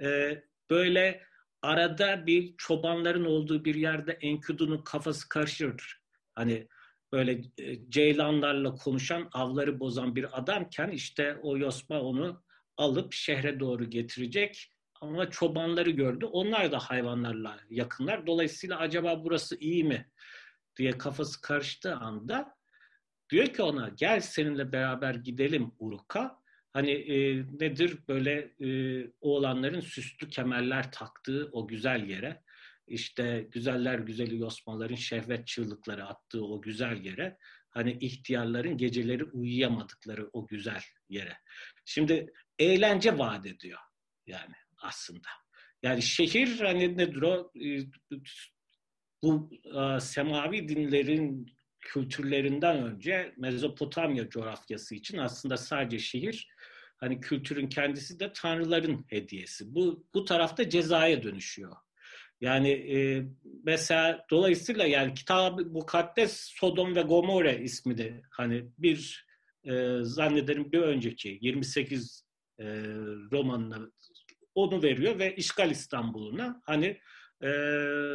e, böyle arada bir çobanların olduğu bir yerde Enkidu'nun kafası karışır. Hani böyle ceylanlarla konuşan, avları bozan bir adamken işte o Yosma onu alıp şehre doğru getirecek. Ama çobanları gördü. Onlar da hayvanlarla yakınlar. Dolayısıyla acaba burası iyi mi diye kafası karıştığı anda diyor ki ona gel seninle beraber gidelim Uruk'a. Hani e, nedir böyle e, oğlanların süslü kemerler taktığı o güzel yere işte güzeller güzeli yosmaların şehvet çığlıkları attığı o güzel yere hani ihtiyarların geceleri uyuyamadıkları o güzel yere. Şimdi eğlence vaat ediyor yani aslında. Yani şehir hani nedir o? E, bu e, semavi dinlerin kültürlerinden önce Mezopotamya coğrafyası için aslında sadece şehir hani kültürün kendisi de tanrıların hediyesi. Bu bu tarafta cezaya dönüşüyor. Yani e, mesela dolayısıyla yani kitab mukaddes Sodom ve Gomorre ismi de hani bir e, zannederim bir önceki 28 e, romanına onu veriyor ve işgal İstanbul'una hani e,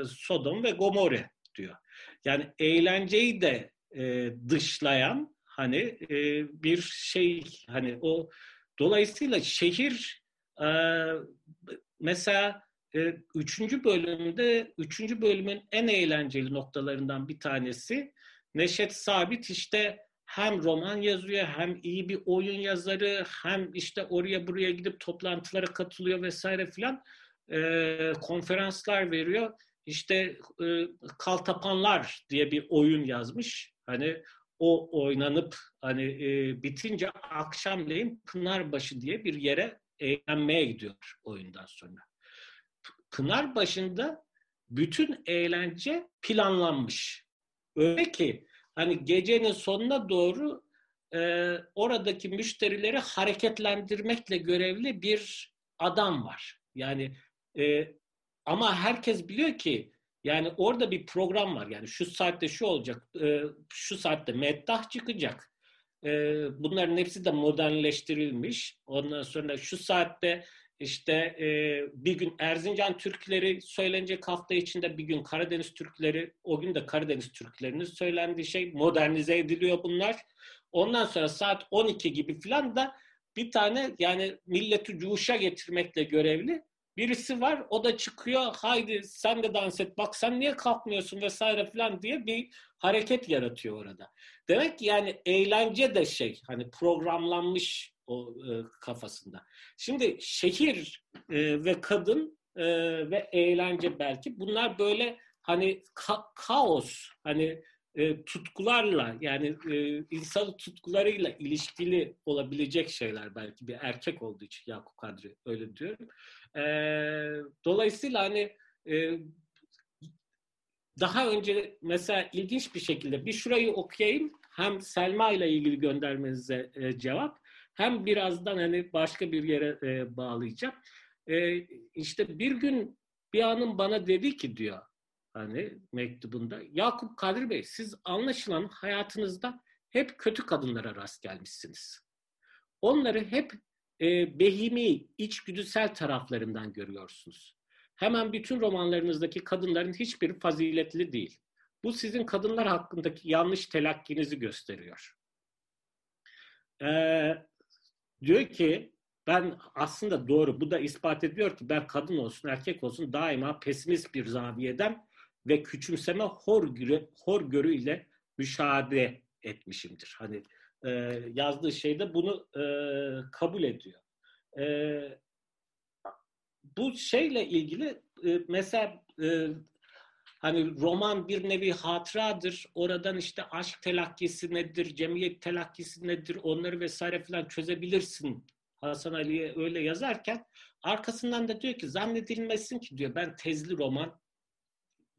Sodom ve Gomorre diyor. Yani eğlenceyi de e, dışlayan hani e, bir şey hani o dolayısıyla şehir e, mesela e, üçüncü bölümde üçüncü bölümün en eğlenceli noktalarından bir tanesi Neşet Sabit işte hem roman yazıyor hem iyi bir oyun yazarı hem işte oraya buraya gidip toplantılara katılıyor vesaire filan e, konferanslar veriyor. İşte e, Kaltapanlar diye bir oyun yazmış. Hani o oynanıp hani e, bitince akşamleyin Pınarbaşı diye bir yere eğlenmeye gidiyor oyundan sonra. Pınar başında bütün eğlence planlanmış. Öyle ki hani gecenin sonuna doğru e, oradaki müşterileri hareketlendirmekle görevli bir adam var. Yani e, ama herkes biliyor ki yani orada bir program var. Yani şu saatte şu olacak, e, şu saatte meddah çıkacak. E, bunların hepsi de modernleştirilmiş. Ondan sonra şu saatte işte e, bir gün Erzincan Türkleri söylenecek hafta içinde bir gün Karadeniz Türkleri, o gün de Karadeniz Türklerinin söylendiği şey modernize ediliyor bunlar. Ondan sonra saat 12 gibi falan da bir tane yani milleti cuşa getirmekle görevli birisi var. O da çıkıyor haydi sen de dans et bak sen niye kalkmıyorsun vesaire falan diye bir hareket yaratıyor orada. Demek ki yani eğlence de şey hani programlanmış o e, kafasında. Şimdi şehir e, ve kadın e, ve eğlence belki bunlar böyle hani ka- kaos hani e, tutkularla yani e, insan tutkularıyla ilişkili olabilecek şeyler belki bir erkek olduğu için Yakup Kadri öyle diyorum. E, dolayısıyla hani e, daha önce mesela ilginç bir şekilde bir şurayı okuyayım hem Selma ile ilgili göndermenize e, cevap hem birazdan hani başka bir yere e, bağlayacağım. E, işte bir gün bir hanım bana dedi ki diyor hani mektubunda Yakup Kadir Bey siz anlaşılan hayatınızda hep kötü kadınlara rast gelmişsiniz. Onları hep e, behimi, içgüdüsel taraflarından görüyorsunuz. Hemen bütün romanlarınızdaki kadınların hiçbiri faziletli değil. Bu sizin kadınlar hakkındaki yanlış telakkinizi gösteriyor. Ee, diyor ki ben aslında doğru bu da ispat ediyor ki ben kadın olsun erkek olsun daima pesimist bir zaviyeden ve küçümseme hor, görü, ile müşahede etmişimdir. Hani e, yazdığı şeyde bunu e, kabul ediyor. E, bu şeyle ilgili e, mesela e, hani roman bir nevi hatıradır. Oradan işte aşk telakkisi nedir, cemiyet telakkisi nedir onları vesaire falan çözebilirsin. Hasan Ali'ye öyle yazarken arkasından da diyor ki zannedilmesin ki diyor ben tezli roman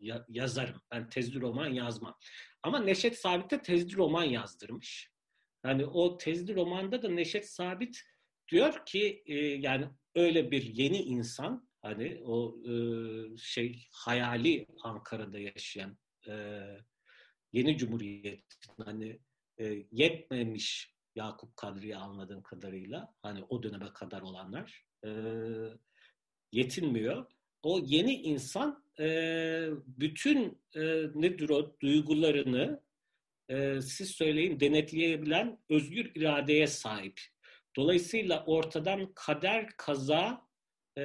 ya, yazarım. Ben tezli roman yazmam. Ama Neşet Sabit'e tezli roman yazdırmış. Yani o tezli romanda da Neşet Sabit diyor ki e, yani öyle bir yeni insan Hani o e, şey hayali Ankara'da yaşayan e, yeni cumhuriyetin hani e, yetmemiş Yakup Kadri'yi anladığım kadarıyla hani o döneme kadar olanlar e, yetinmiyor. O yeni insan e, bütün e, nedir o duygularını e, siz söyleyin denetleyebilen özgür iradeye sahip. Dolayısıyla ortadan kader, kaza e,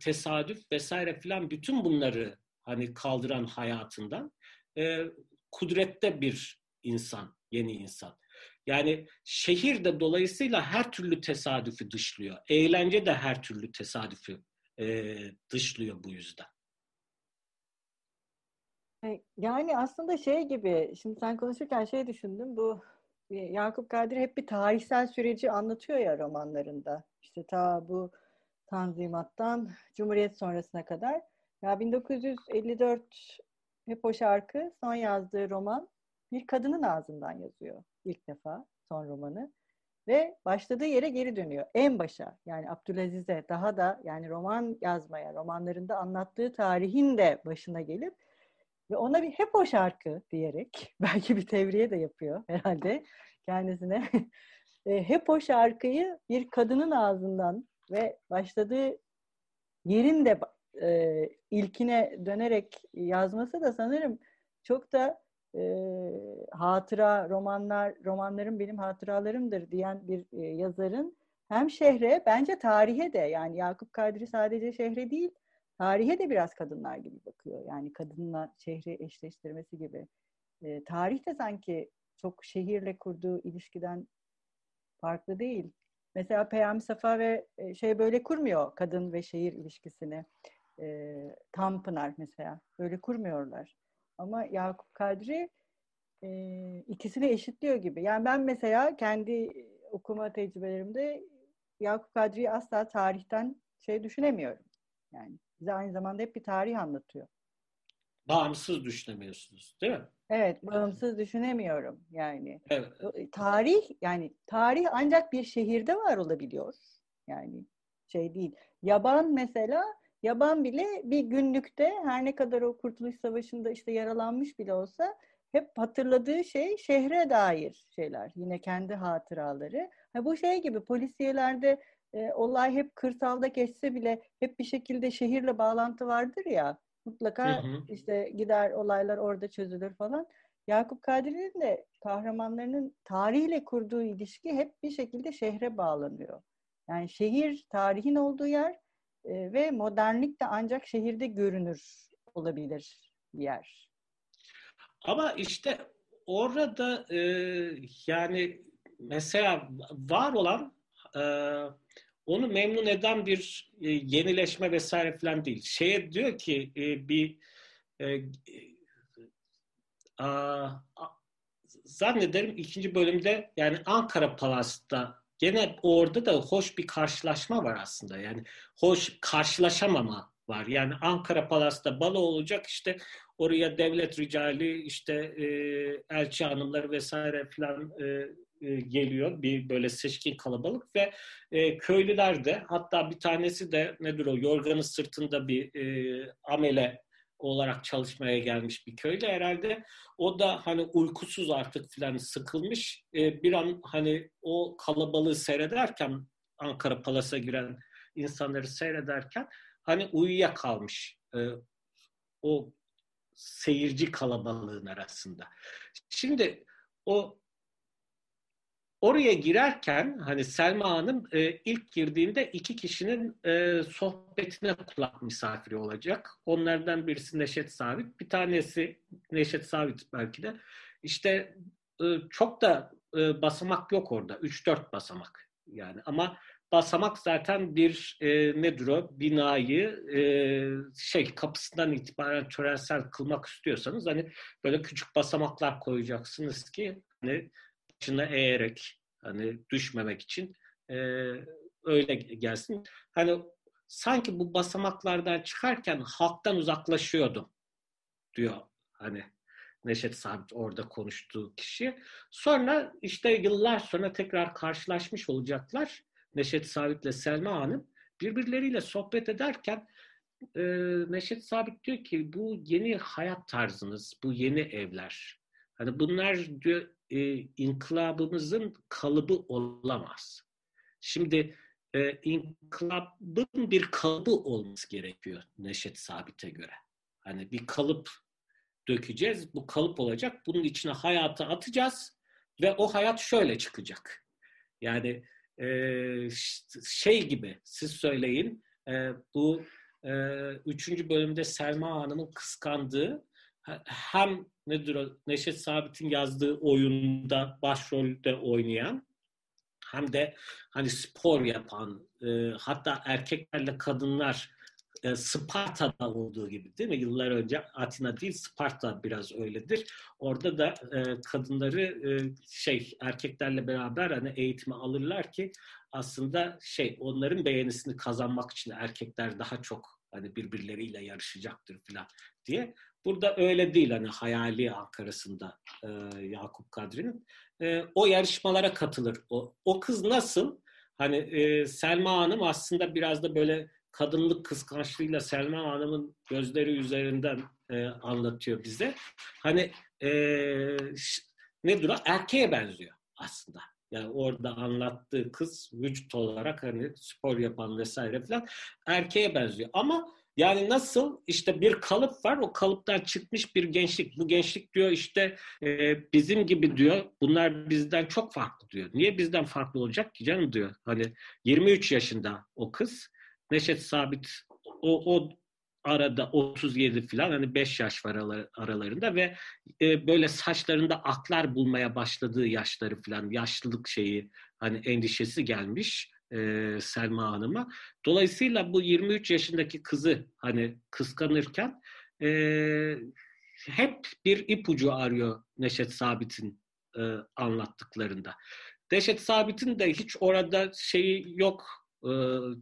tesadüf vesaire filan bütün bunları hani kaldıran hayatından e, kudrette bir insan, yeni insan. Yani şehir de dolayısıyla her türlü tesadüfü dışlıyor. Eğlence de her türlü tesadüfü e, dışlıyor bu yüzden. E, yani aslında şey gibi, şimdi sen konuşurken şey düşündüm, bu e, Yakup Kadri hep bir tarihsel süreci anlatıyor ya romanlarında. İşte ta bu Tanzimat'tan Cumhuriyet sonrasına kadar. Ya 1954 hep o şarkı son yazdığı roman bir kadının ağzından yazıyor ilk defa son romanı. Ve başladığı yere geri dönüyor. En başa yani Abdülaziz'e daha da yani roman yazmaya, romanlarında anlattığı tarihin de başına gelip ve ona bir hep o şarkı diyerek belki bir tevriye de yapıyor herhalde kendisine. e, hep o şarkıyı bir kadının ağzından ve başladığı yerin de e, ilkine dönerek yazması da sanırım çok da e, hatıra romanlar romanlarım benim hatıralarımdır diyen bir e, yazarın hem şehre bence tarihe de yani Yakup Kadri sadece şehre değil tarihe de biraz kadınlar gibi bakıyor. Yani kadınla şehri eşleştirmesi gibi. E, tarih de sanki çok şehirle kurduğu ilişkiden farklı değil. Mesela Peyami Safa ve e, şey böyle kurmuyor kadın ve şehir ilişkisini. E, Tanpınar mesela böyle kurmuyorlar. Ama Yakup Kadri e, ikisini eşitliyor gibi. Yani ben mesela kendi okuma tecrübelerimde Yakup Kadri'yi asla tarihten şey düşünemiyorum. Yani bize aynı zamanda hep bir tarih anlatıyor. Bağımsız düşünemiyorsunuz değil mi? Evet, bağımsız düşünemiyorum yani. Evet. E, tarih yani tarih ancak bir şehirde var olabiliyor. Yani şey değil. Yaban mesela Yaban bile bir günlükte her ne kadar o Kurtuluş Savaşı'nda işte yaralanmış bile olsa hep hatırladığı şey şehre dair şeyler. Yine kendi hatıraları. Ha, bu şey gibi polisiyelerde e, olay hep kırsalda geçse bile hep bir şekilde şehirle bağlantı vardır ya. Mutlaka hı hı. işte gider olaylar orada çözülür falan. Yakup Kadri'nin de kahramanlarının tarihle kurduğu ilişki hep bir şekilde şehre bağlanıyor. Yani şehir tarihin olduğu yer e, ve modernlik de ancak şehirde görünür olabilir bir yer. Ama işte orada e, yani mesela var olan e, onu memnun eden bir e, yenileşme vesaire falan değil. Şeye diyor ki e, bir e, a, zannederim ikinci bölümde yani Ankara Palas'ta gene orada da hoş bir karşılaşma var aslında. Yani hoş karşılaşamama var. Yani Ankara Palas'ta balo olacak işte oraya devlet ricali işte e, elçi hanımları vesaire filan e, e, geliyor. Bir böyle seçkin kalabalık ve e, köylüler de hatta bir tanesi de nedir o yorganı sırtında bir e, amele olarak çalışmaya gelmiş bir köylü herhalde. O da hani uykusuz artık filan sıkılmış. E, bir an hani o kalabalığı seyrederken Ankara Palas'a giren insanları seyrederken hani uyuyakalmış. E, o seyirci kalabalığın arasında. Şimdi o Oraya girerken hani Selma Hanım e, ilk girdiğinde iki kişinin e, sohbetine kulak misafiri olacak. Onlardan birisi Neşet Sabit, bir tanesi Neşet Sabit belki de. İşte e, çok da e, basamak yok orada. 3-4 basamak yani ama basamak zaten bir e, nedir o binayı e, şey kapısından itibaren törensel kılmak istiyorsanız hani böyle küçük basamaklar koyacaksınız ki hani başına eğerek hani düşmemek için e, öyle gelsin. Hani sanki bu basamaklardan çıkarken halktan uzaklaşıyordum diyor hani Neşet Sabit orada konuştuğu kişi. Sonra işte yıllar sonra tekrar karşılaşmış olacaklar. Neşet Sabit ile Selma Hanım birbirleriyle sohbet ederken e, Neşet Sabit diyor ki bu yeni hayat tarzınız, bu yeni evler. Hani bunlar diyor e, inkılabımızın kalıbı olamaz. Şimdi e, inkılabın bir kalıbı olması gerekiyor Neşet Sabit'e göre. Hani bir kalıp dökeceğiz, bu kalıp olacak. Bunun içine hayatı atacağız ve o hayat şöyle çıkacak. Yani e, şey gibi siz söyleyin e, bu e, üçüncü bölümde Selma Hanım'ın kıskandığı hem nedir o Neşet Sabit'in yazdığı oyunda başrolde oynayan hem de hani spor yapan e, hatta erkeklerle kadınlar e, Sparta'da olduğu gibi değil mi? Yıllar önce Atina değil Sparta biraz öyledir. Orada da e, kadınları e, şey erkeklerle beraber hani eğitimi alırlar ki aslında şey onların beğenisini kazanmak için erkekler daha çok hani birbirleriyle yarışacaktır falan diye. Burada öyle değil hani hayali Ankara'sında e, Yakup Kadri'nin. E, o yarışmalara katılır. O, o kız nasıl? Hani e, Selma Hanım aslında biraz da böyle kadınlık kıskançlığıyla Selma Hanım'ın gözleri üzerinden e, anlatıyor bize. Hani e, ne dura erkeğe benziyor aslında. Yani orada anlattığı kız vücut olarak hani spor yapan vesaire falan erkeğe benziyor. Ama yani nasıl işte bir kalıp var o kalıptan çıkmış bir gençlik. Bu gençlik diyor işte e, bizim gibi diyor bunlar bizden çok farklı diyor. Niye bizden farklı olacak ki canım diyor. Hani 23 yaşında o kız Neşet Sabit o, o arada 37 falan hani 5 yaş var aralarında ve e, böyle saçlarında aklar bulmaya başladığı yaşları falan yaşlılık şeyi hani endişesi gelmiş e, Selma Hanım'a. Dolayısıyla bu 23 yaşındaki kızı hani kıskanırken e, hep bir ipucu arıyor Neşet Sabit'in e, anlattıklarında. Neşet Sabit'in de hiç orada şeyi yok e,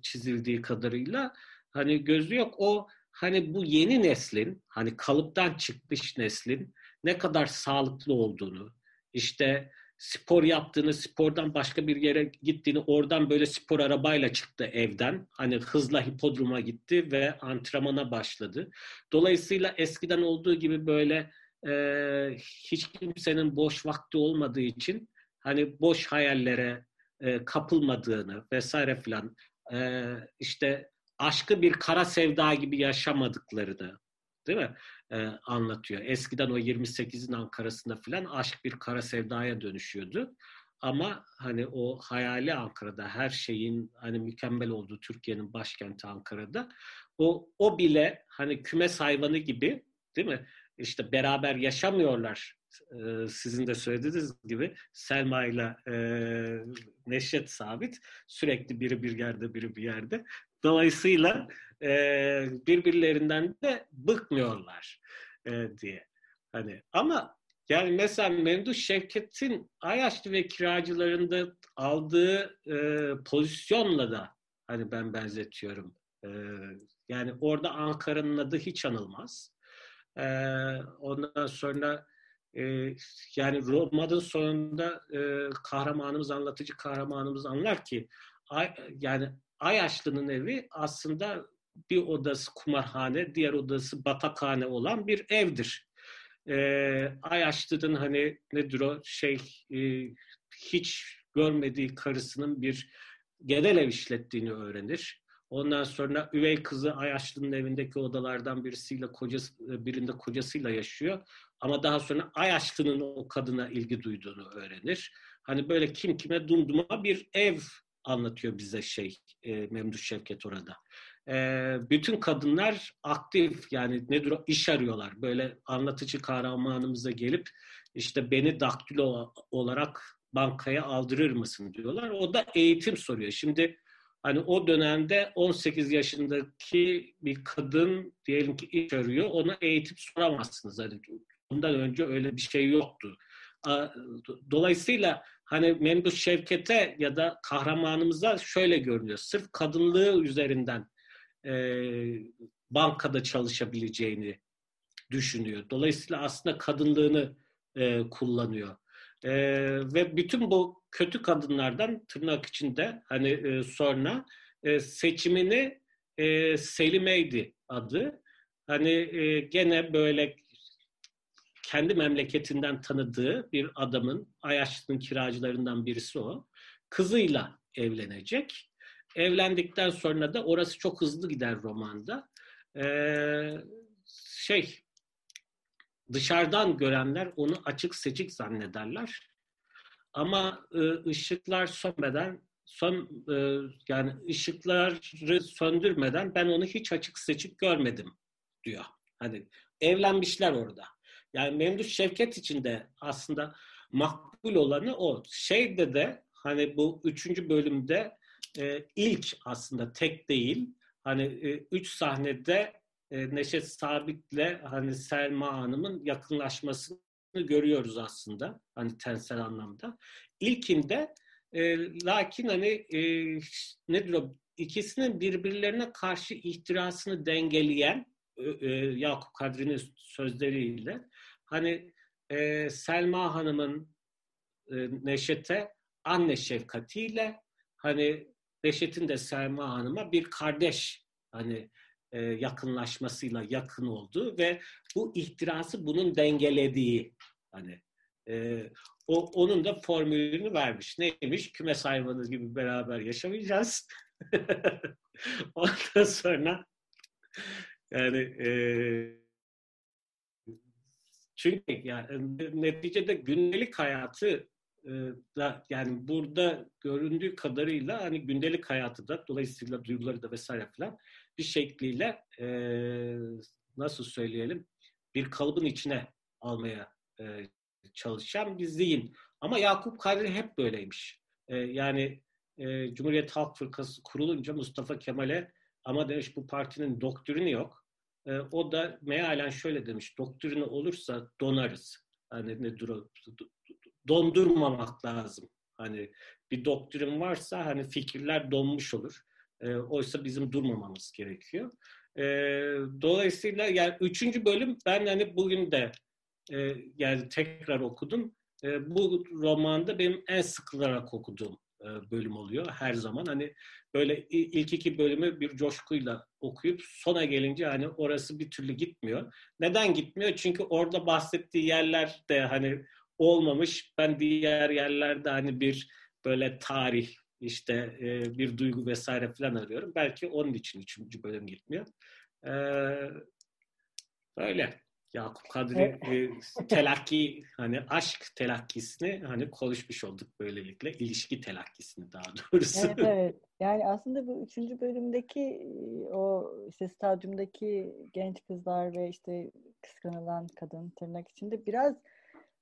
çizildiği kadarıyla hani gözü yok. O hani bu yeni neslin hani kalıptan çıkmış neslin ne kadar sağlıklı olduğunu işte spor yaptığını, spordan başka bir yere gittiğini, oradan böyle spor arabayla çıktı evden. Hani hızla hipodroma gitti ve antrenmana başladı. Dolayısıyla eskiden olduğu gibi böyle e, hiç kimsenin boş vakti olmadığı için hani boş hayallere e, kapılmadığını vesaire filan e, işte aşkı bir kara sevda gibi yaşamadıklarını değil mi? E, anlatıyor. Eskiden o 28'in Ankara'sında filan aşk bir kara sevdaya dönüşüyordu. Ama hani o hayali Ankara'da her şeyin hani mükemmel olduğu Türkiye'nin başkenti Ankara'da o o bile hani kümes hayvanı gibi değil mi? İşte beraber yaşamıyorlar. Ee, sizin de söylediğiniz gibi Selma ile e, Neşet sabit sürekli biri bir yerde biri bir yerde. Dolayısıyla e, birbirlerinden de bıkmıyorlar e, diye. Hani ama yani mesela Memduh Şevket'in Ayaşlı ve kiracılarında aldığı e, pozisyonla da hani ben benzetiyorum. E, yani orada Ankara'nın adı hiç anılmaz. E, ondan sonra e, yani romanın sonunda e, kahramanımız, anlatıcı kahramanımız anlar ki ay, yani Ayaşlı'nın evi aslında bir odası kumarhane, diğer odası batakhane olan bir evdir. Ee, Ayaşlı'nın hani nedir o şey e, hiç görmediği karısının bir genel ev işlettiğini öğrenir. Ondan sonra üvey kızı Ayaşlı'nın evindeki odalardan birisiyle kocası, birinde kocasıyla yaşıyor. Ama daha sonra Ayaşlı'nın o kadına ilgi duyduğunu öğrenir. Hani böyle kim kime dumduma bir ev anlatıyor bize şey e, Memduh Şevket orada. E, bütün kadınlar aktif yani nedir o iş arıyorlar. Böyle anlatıcı kahramanımıza gelip işte beni daktilo olarak bankaya aldırır mısın diyorlar. O da eğitim soruyor. Şimdi hani o dönemde 18 yaşındaki bir kadın diyelim ki iş arıyor. Ona eğitim soramazsınız. Hani bundan önce öyle bir şey yoktu. Dolayısıyla hani Memduh Şevket'e ya da kahramanımıza şöyle görünüyor. Sırf kadınlığı üzerinden e, bankada çalışabileceğini düşünüyor. Dolayısıyla aslında kadınlığını e, kullanıyor. E, ve bütün bu kötü kadınlardan tırnak içinde hani e, sonra e, seçimini e, Selime'ydi adı. Hani e, gene böyle kendi memleketinden tanıdığı bir adamın, Ayaşlı'nın kiracılarından birisi o. Kızıyla evlenecek. Evlendikten sonra da orası çok hızlı gider romanda. Ee, şey, dışarıdan görenler onu açık seçik zannederler. Ama e, ışıklar sönmeden son e, yani ışıkları söndürmeden ben onu hiç açık seçik görmedim diyor. Hani evlenmişler orada. Yani Memduh Şevket için de aslında makbul olanı o. Şeyde de hani bu üçüncü bölümde e, ilk aslında tek değil. hani e, üç sahnede e, Neşet Sabit'le hani Selma Hanım'ın yakınlaşmasını görüyoruz aslında hani tensel anlamda. İlkinde e, lakin hani e, nedir o ikisinin birbirlerine karşı ihtirasını dengeleyen e, Yakup Kadri'nin sözleriyle hani e, Selma Hanım'ın e, Neşet'e anne şefkatiyle hani Neşet'in de Selma Hanım'a bir kardeş hani e, yakınlaşmasıyla yakın oldu ve bu ihtirası bunun dengelediği hani e, o onun da formülünü vermiş. Neymiş? Kümes hayvanı gibi beraber yaşamayacağız. Ondan sonra yani e, çünkü yani neticede gündelik hayatı da yani burada göründüğü kadarıyla hani gündelik hayatı da dolayısıyla duyguları da vesaire falan bir şekliyle e, nasıl söyleyelim bir kalıbın içine almaya e, çalışan bir zihin. Ama Yakup Kadri hep böyleymiş. E, yani e, Cumhuriyet Halk Fırkası kurulunca Mustafa Kemal'e ama demiş bu partinin doktrini yok. E, o da mealen şöyle demiş, doktrini olursa donarız. Hani ne dur dondurmamak lazım. Hani bir doktrin varsa hani fikirler donmuş olur. E, oysa bizim durmamamız gerekiyor. E, dolayısıyla yani üçüncü bölüm ben hani bugün de e, yani tekrar okudum. E, bu romanda benim en sıkılarak okuduğum bölüm oluyor her zaman. Hani böyle ilk iki bölümü bir coşkuyla okuyup sona gelince hani orası bir türlü gitmiyor. Neden gitmiyor? Çünkü orada bahsettiği yerler de hani olmamış. Ben diğer yerlerde hani bir böyle tarih işte e, bir duygu vesaire falan arıyorum. Belki onun için üçüncü bölüm gitmiyor. Ee, böyle. Yakup Kadri e, telakki hani aşk telakkisini hani konuşmuş olduk böylelikle. ilişki telakkisini daha doğrusu. Evet, evet. Yani aslında bu üçüncü bölümdeki o işte stadyumdaki genç kızlar ve işte kıskanılan kadın tırnak içinde biraz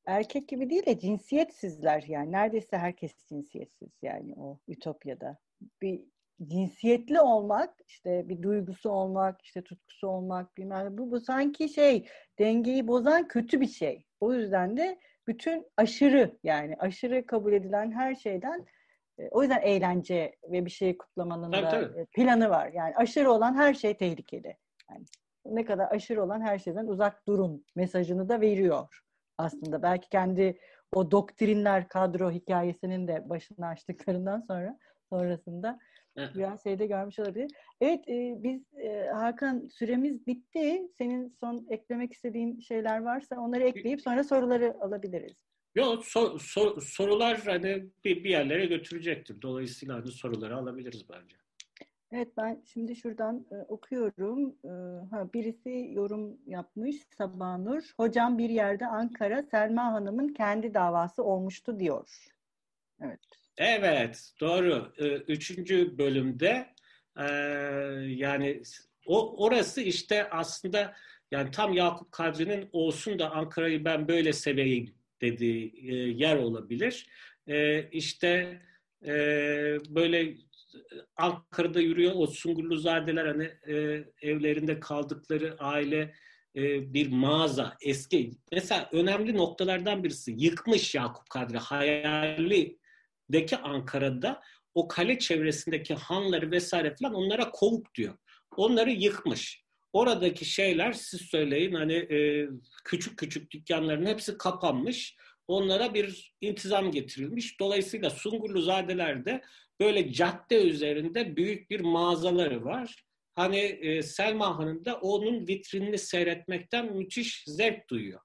erkek gibi değil de cinsiyetsizler yani. Neredeyse herkes cinsiyetsiz yani o Ütopya'da. Bir cinsiyetli olmak, işte bir duygusu olmak, işte tutkusu olmak bilmem bu, bu sanki şey dengeyi bozan kötü bir şey. O yüzden de bütün aşırı yani aşırı kabul edilen her şeyden e, o yüzden eğlence ve bir şeyi kutlamanın tabii, da tabii. E, planı var. Yani aşırı olan her şey tehlikeli. Yani ne kadar aşırı olan her şeyden uzak durun mesajını da veriyor aslında. Belki kendi o doktrinler kadro hikayesinin de başını açtıklarından sonra sonrasında biraz şeyde görmüş olabilir. Evet e, biz e, Hakan süremiz bitti. Senin son eklemek istediğin şeyler varsa onları ekleyip sonra soruları alabiliriz. Yok sor, sor, sorular hani bir, bir yerlere götürecektir. Dolayısıyla hani soruları alabiliriz bence. Evet ben şimdi şuradan e, okuyorum. E, ha, birisi yorum yapmış Sabanur. Hocam bir yerde Ankara Selma Hanım'ın kendi davası olmuştu diyor. Evet. Evet doğru. E, üçüncü bölümde e, yani o orası işte aslında yani tam Yakup Kadri'nin olsun da Ankara'yı ben böyle seveyim dediği e, yer olabilir. E, işte e, böyle Ankara'da yürüyor o Sungurluzadeler hani e, evlerinde kaldıkları aile bir mağaza eski mesela önemli noktalardan birisi yıkmış Yakup Kadri hayalideki Ankara'da o kale çevresindeki hanları vesaire falan onlara kovuk diyor. Onları yıkmış. Oradaki şeyler siz söyleyin hani e, küçük küçük dükkanların hepsi kapanmış. Onlara bir intizam getirilmiş. Dolayısıyla Sungurluzadeler de böyle cadde üzerinde büyük bir mağazaları var. Hani e, Selma Hanım da onun vitrinini seyretmekten müthiş zevk duyuyor.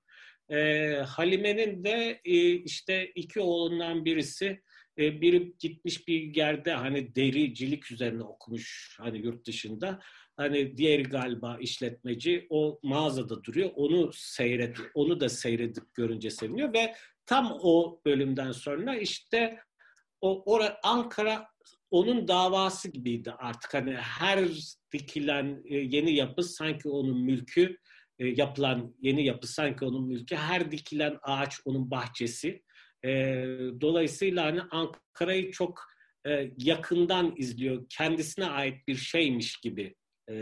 E, Halime'nin de e, işte iki oğlundan birisi e, biri gitmiş bir yerde hani dericilik üzerine okumuş hani yurt dışında. Hani diğeri galiba işletmeci o mağazada duruyor. Onu seyret, onu da seyredip görünce seviniyor ve tam o bölümden sonra işte o ora, Ankara onun davası gibiydi artık hani her dikilen e, yeni yapı sanki onun mülkü e, yapılan yeni yapı sanki onun mülkü her dikilen ağaç onun bahçesi e, dolayısıyla hani Ankara'yı çok yakından izliyor kendisine ait bir şeymiş gibi e,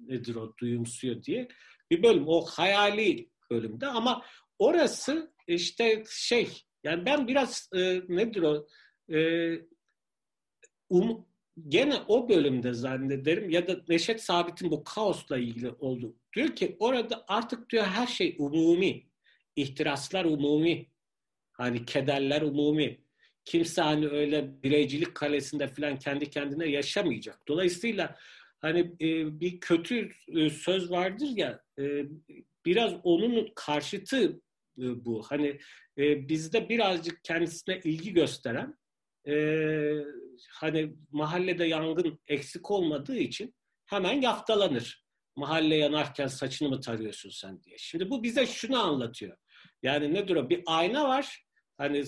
nedir o duyumsuyor diye bir bölüm. O hayali bölümde ama orası işte şey yani ben biraz e, nedir o e, um, gene o bölümde zannederim ya da Neşet Sabit'in bu kaosla ilgili oldu. Diyor ki orada artık diyor her şey umumi. ihtiraslar umumi. Hani kederler umumi. Kimse hani öyle bireycilik kalesinde falan kendi kendine yaşamayacak. Dolayısıyla hani e, bir kötü e, söz vardır ya e, biraz onun karşıtı e, bu. Hani e, bizde birazcık kendisine ilgi gösteren e, hani mahallede yangın eksik olmadığı için hemen yaftalanır. Mahalle yanarken saçını mı tarıyorsun sen diye. Şimdi bu bize şunu anlatıyor. Yani nedir o? Bir ayna var. Hani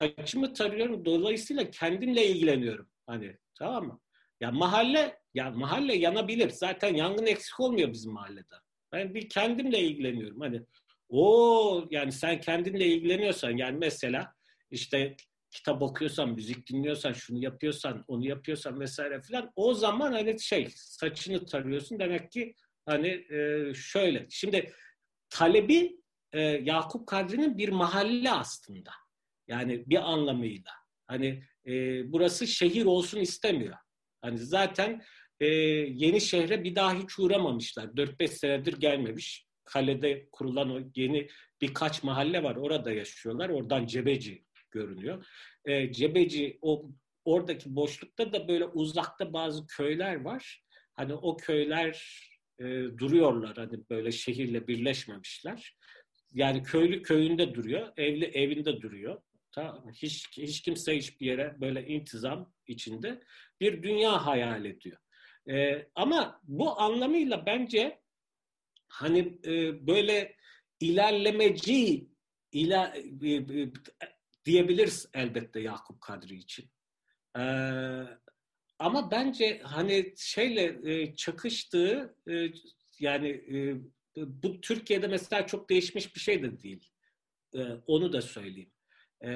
saçımı tarıyorum. Dolayısıyla kendimle ilgileniyorum. Hani tamam mı? Ya mahalle ya mahalle yanabilir. Zaten yangın eksik olmuyor bizim mahallede. Ben bir kendimle ilgileniyorum. Hani o yani sen kendinle ilgileniyorsan yani mesela işte kitap okuyorsan, müzik dinliyorsan, şunu yapıyorsan, onu yapıyorsan vesaire filan o zaman hani şey saçını tarıyorsun demek ki hani e, şöyle. Şimdi talebi e, Yakup Kadri'nin bir mahalle aslında. Yani bir anlamıyla. Hani e, burası şehir olsun istemiyor. Hani zaten e, yeni şehre bir daha hiç uğramamışlar. 4-5 senedir gelmemiş. Kalede kurulan o yeni birkaç mahalle var. Orada yaşıyorlar. Oradan Cebeci görünüyor. E, Cebeci o oradaki boşlukta da böyle uzakta bazı köyler var. Hani o köyler e, duruyorlar hani böyle şehirle birleşmemişler. Yani köylü köyünde duruyor, evli evinde duruyor. Tamam. Hiç, hiç kimse hiçbir yere böyle intizam içinde bir dünya hayal ediyor. E, ama bu anlamıyla bence hani e, böyle ilerlemeci ila, e, e, diyebiliriz elbette Yakup Kadri için. E, ama bence hani şeyle e, çakıştığı e, yani e, bu Türkiye'de mesela çok değişmiş bir şey de değil. E, onu da söyleyeyim. E,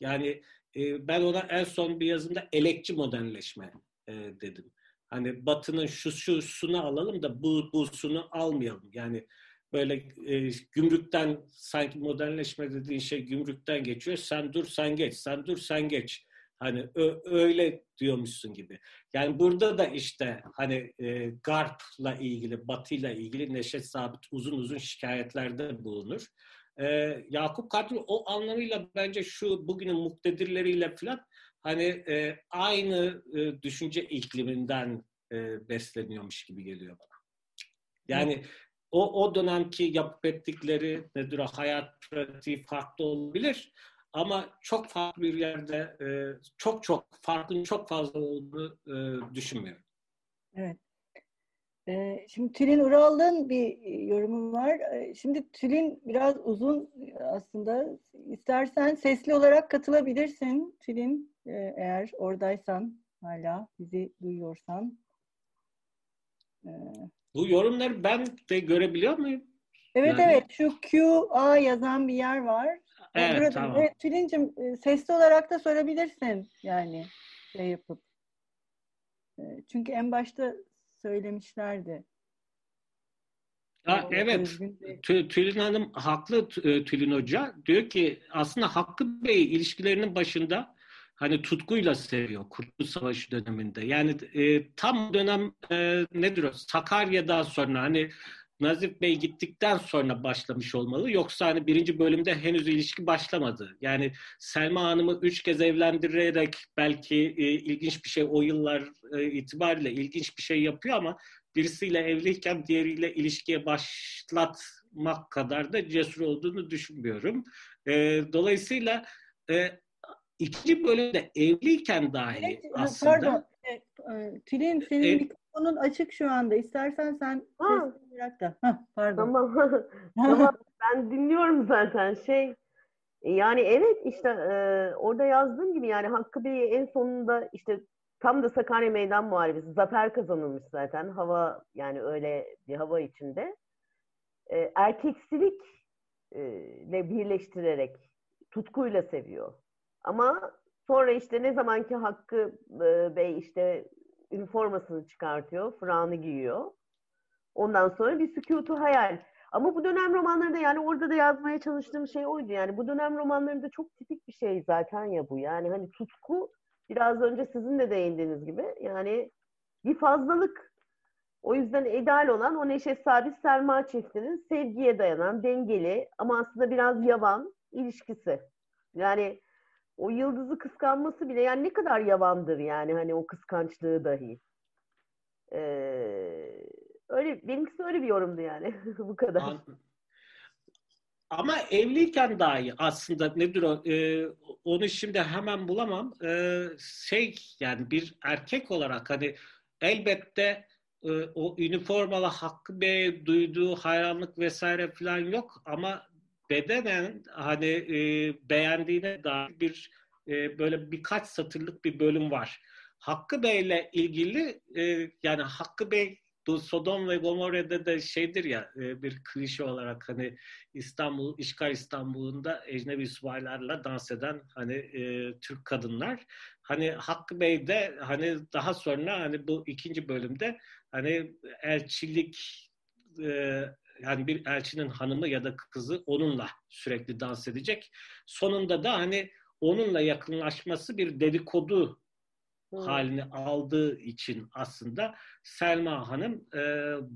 yani e, ben ona en son bir yazımda elekçi modernleşme e, dedim. Hani Batı'nın şu şu sunu alalım da bu bu sunu almayalım. Yani böyle e, gümrükten sanki modernleşme dediğin şey gümrükten geçiyor. Sen dur sen geç, sen dur sen geç. Hani öyle diyormuşsun gibi. Yani burada da işte hani e, Garp'la ilgili, Batı'yla ilgili Neşet Sabit uzun uzun şikayetlerde bulunur. E, Yakup Kadri o anlamıyla bence şu bugünün muktedirleriyle falan hani e, aynı e, düşünce ikliminden e, besleniyormuş gibi geliyor bana. Yani o, o dönemki yapıp ettikleri nedir hayat pratiği farklı olabilir ama çok farklı bir yerde e, çok çok farklı çok fazla olduğunu e, düşünmüyorum. Evet. E, şimdi Tülin Ural'ın bir yorumu var. E, şimdi Tülin biraz uzun aslında. İstersen sesli olarak katılabilirsin Tülin e, eğer oradaysan hala bizi duyuyorsan. Bu yorumları ben de görebiliyor muyum? Evet yani... evet şu QA yazan bir yer var. Evet Burada, tamam. Evet, Tülin'cim e, sesli olarak da sorabilirsin yani şey yapıp. E, çünkü en başta söylemişlerdi. Ha, evet, Tülin Hanım haklı e, Tülin Hoca. Diyor ki aslında Hakkı Bey ilişkilerinin başında hani tutkuyla seviyor Kurtuluş Savaşı döneminde. Yani e, tam dönem e, nedir o? Sakarya'dan sonra hani Nazif Bey gittikten sonra başlamış olmalı. Yoksa hani birinci bölümde henüz ilişki başlamadı. Yani Selma Hanım'ı üç kez evlendirerek belki e, ilginç bir şey o yıllar e, itibariyle ilginç bir şey yapıyor ama birisiyle evliyken diğeriyle ilişkiye başlatmak kadar da cesur olduğunu düşünmüyorum. E, dolayısıyla e, ikinci bölümde evliyken dahi evet, aslında... Pardon, e, Tülin senin e, mikrofonun açık şu anda. İstersen sen sesini bırak da. Heh, pardon. Tamam. tamam. ben dinliyorum zaten. Şey yani evet işte e, orada yazdığım gibi yani Hakkı Bey en sonunda işte tam da Sakarya Meydan Muharebesi zafer kazanılmış zaten hava yani öyle bir hava içinde e, erkeksilik e, birleştirerek tutkuyla seviyor. Ama sonra işte ne zamanki Hakkı e, Bey işte üniformasını çıkartıyor, frağını giyiyor. Ondan sonra bir sükutu hayal. Ama bu dönem romanlarında yani orada da yazmaya çalıştığım şey oydu. Yani bu dönem romanlarında çok tipik bir şey zaten ya bu. Yani hani tutku biraz önce sizin de değindiğiniz gibi yani bir fazlalık. O yüzden ideal olan o Neşet Sabit Selma çiftinin sevgiye dayanan, dengeli ama aslında biraz yavan ilişkisi. Yani o yıldızı kıskanması bile yani ne kadar yavandır yani hani o kıskançlığı dahi. Ee, öyle benimkisi öyle bir yorumdu yani bu kadar. Ama evliyken dahi aslında nedir o? Ee, onu şimdi hemen bulamam. Ee, şey yani bir erkek olarak hani elbette e, o üniformalı Hakkı Bey'e duyduğu hayranlık vesaire falan yok ama bedenen hani e, beğendiğine dair bir e, böyle birkaç satırlık bir bölüm var. Hakkı Bey'le ilgili e, yani Hakkı Bey bu Sodom ve Gomorra'da da şeydir ya e, bir klişe olarak hani İstanbul, işgal İstanbul'unda ecnebi subaylarla dans eden hani e, Türk kadınlar. Hani Hakkı Bey de hani daha sonra hani bu ikinci bölümde hani elçilik e, yani bir elçinin hanımı ya da kızı onunla sürekli dans edecek. Sonunda da hani onunla yakınlaşması bir dedikodu hmm. halini aldığı için aslında Selma Hanım e,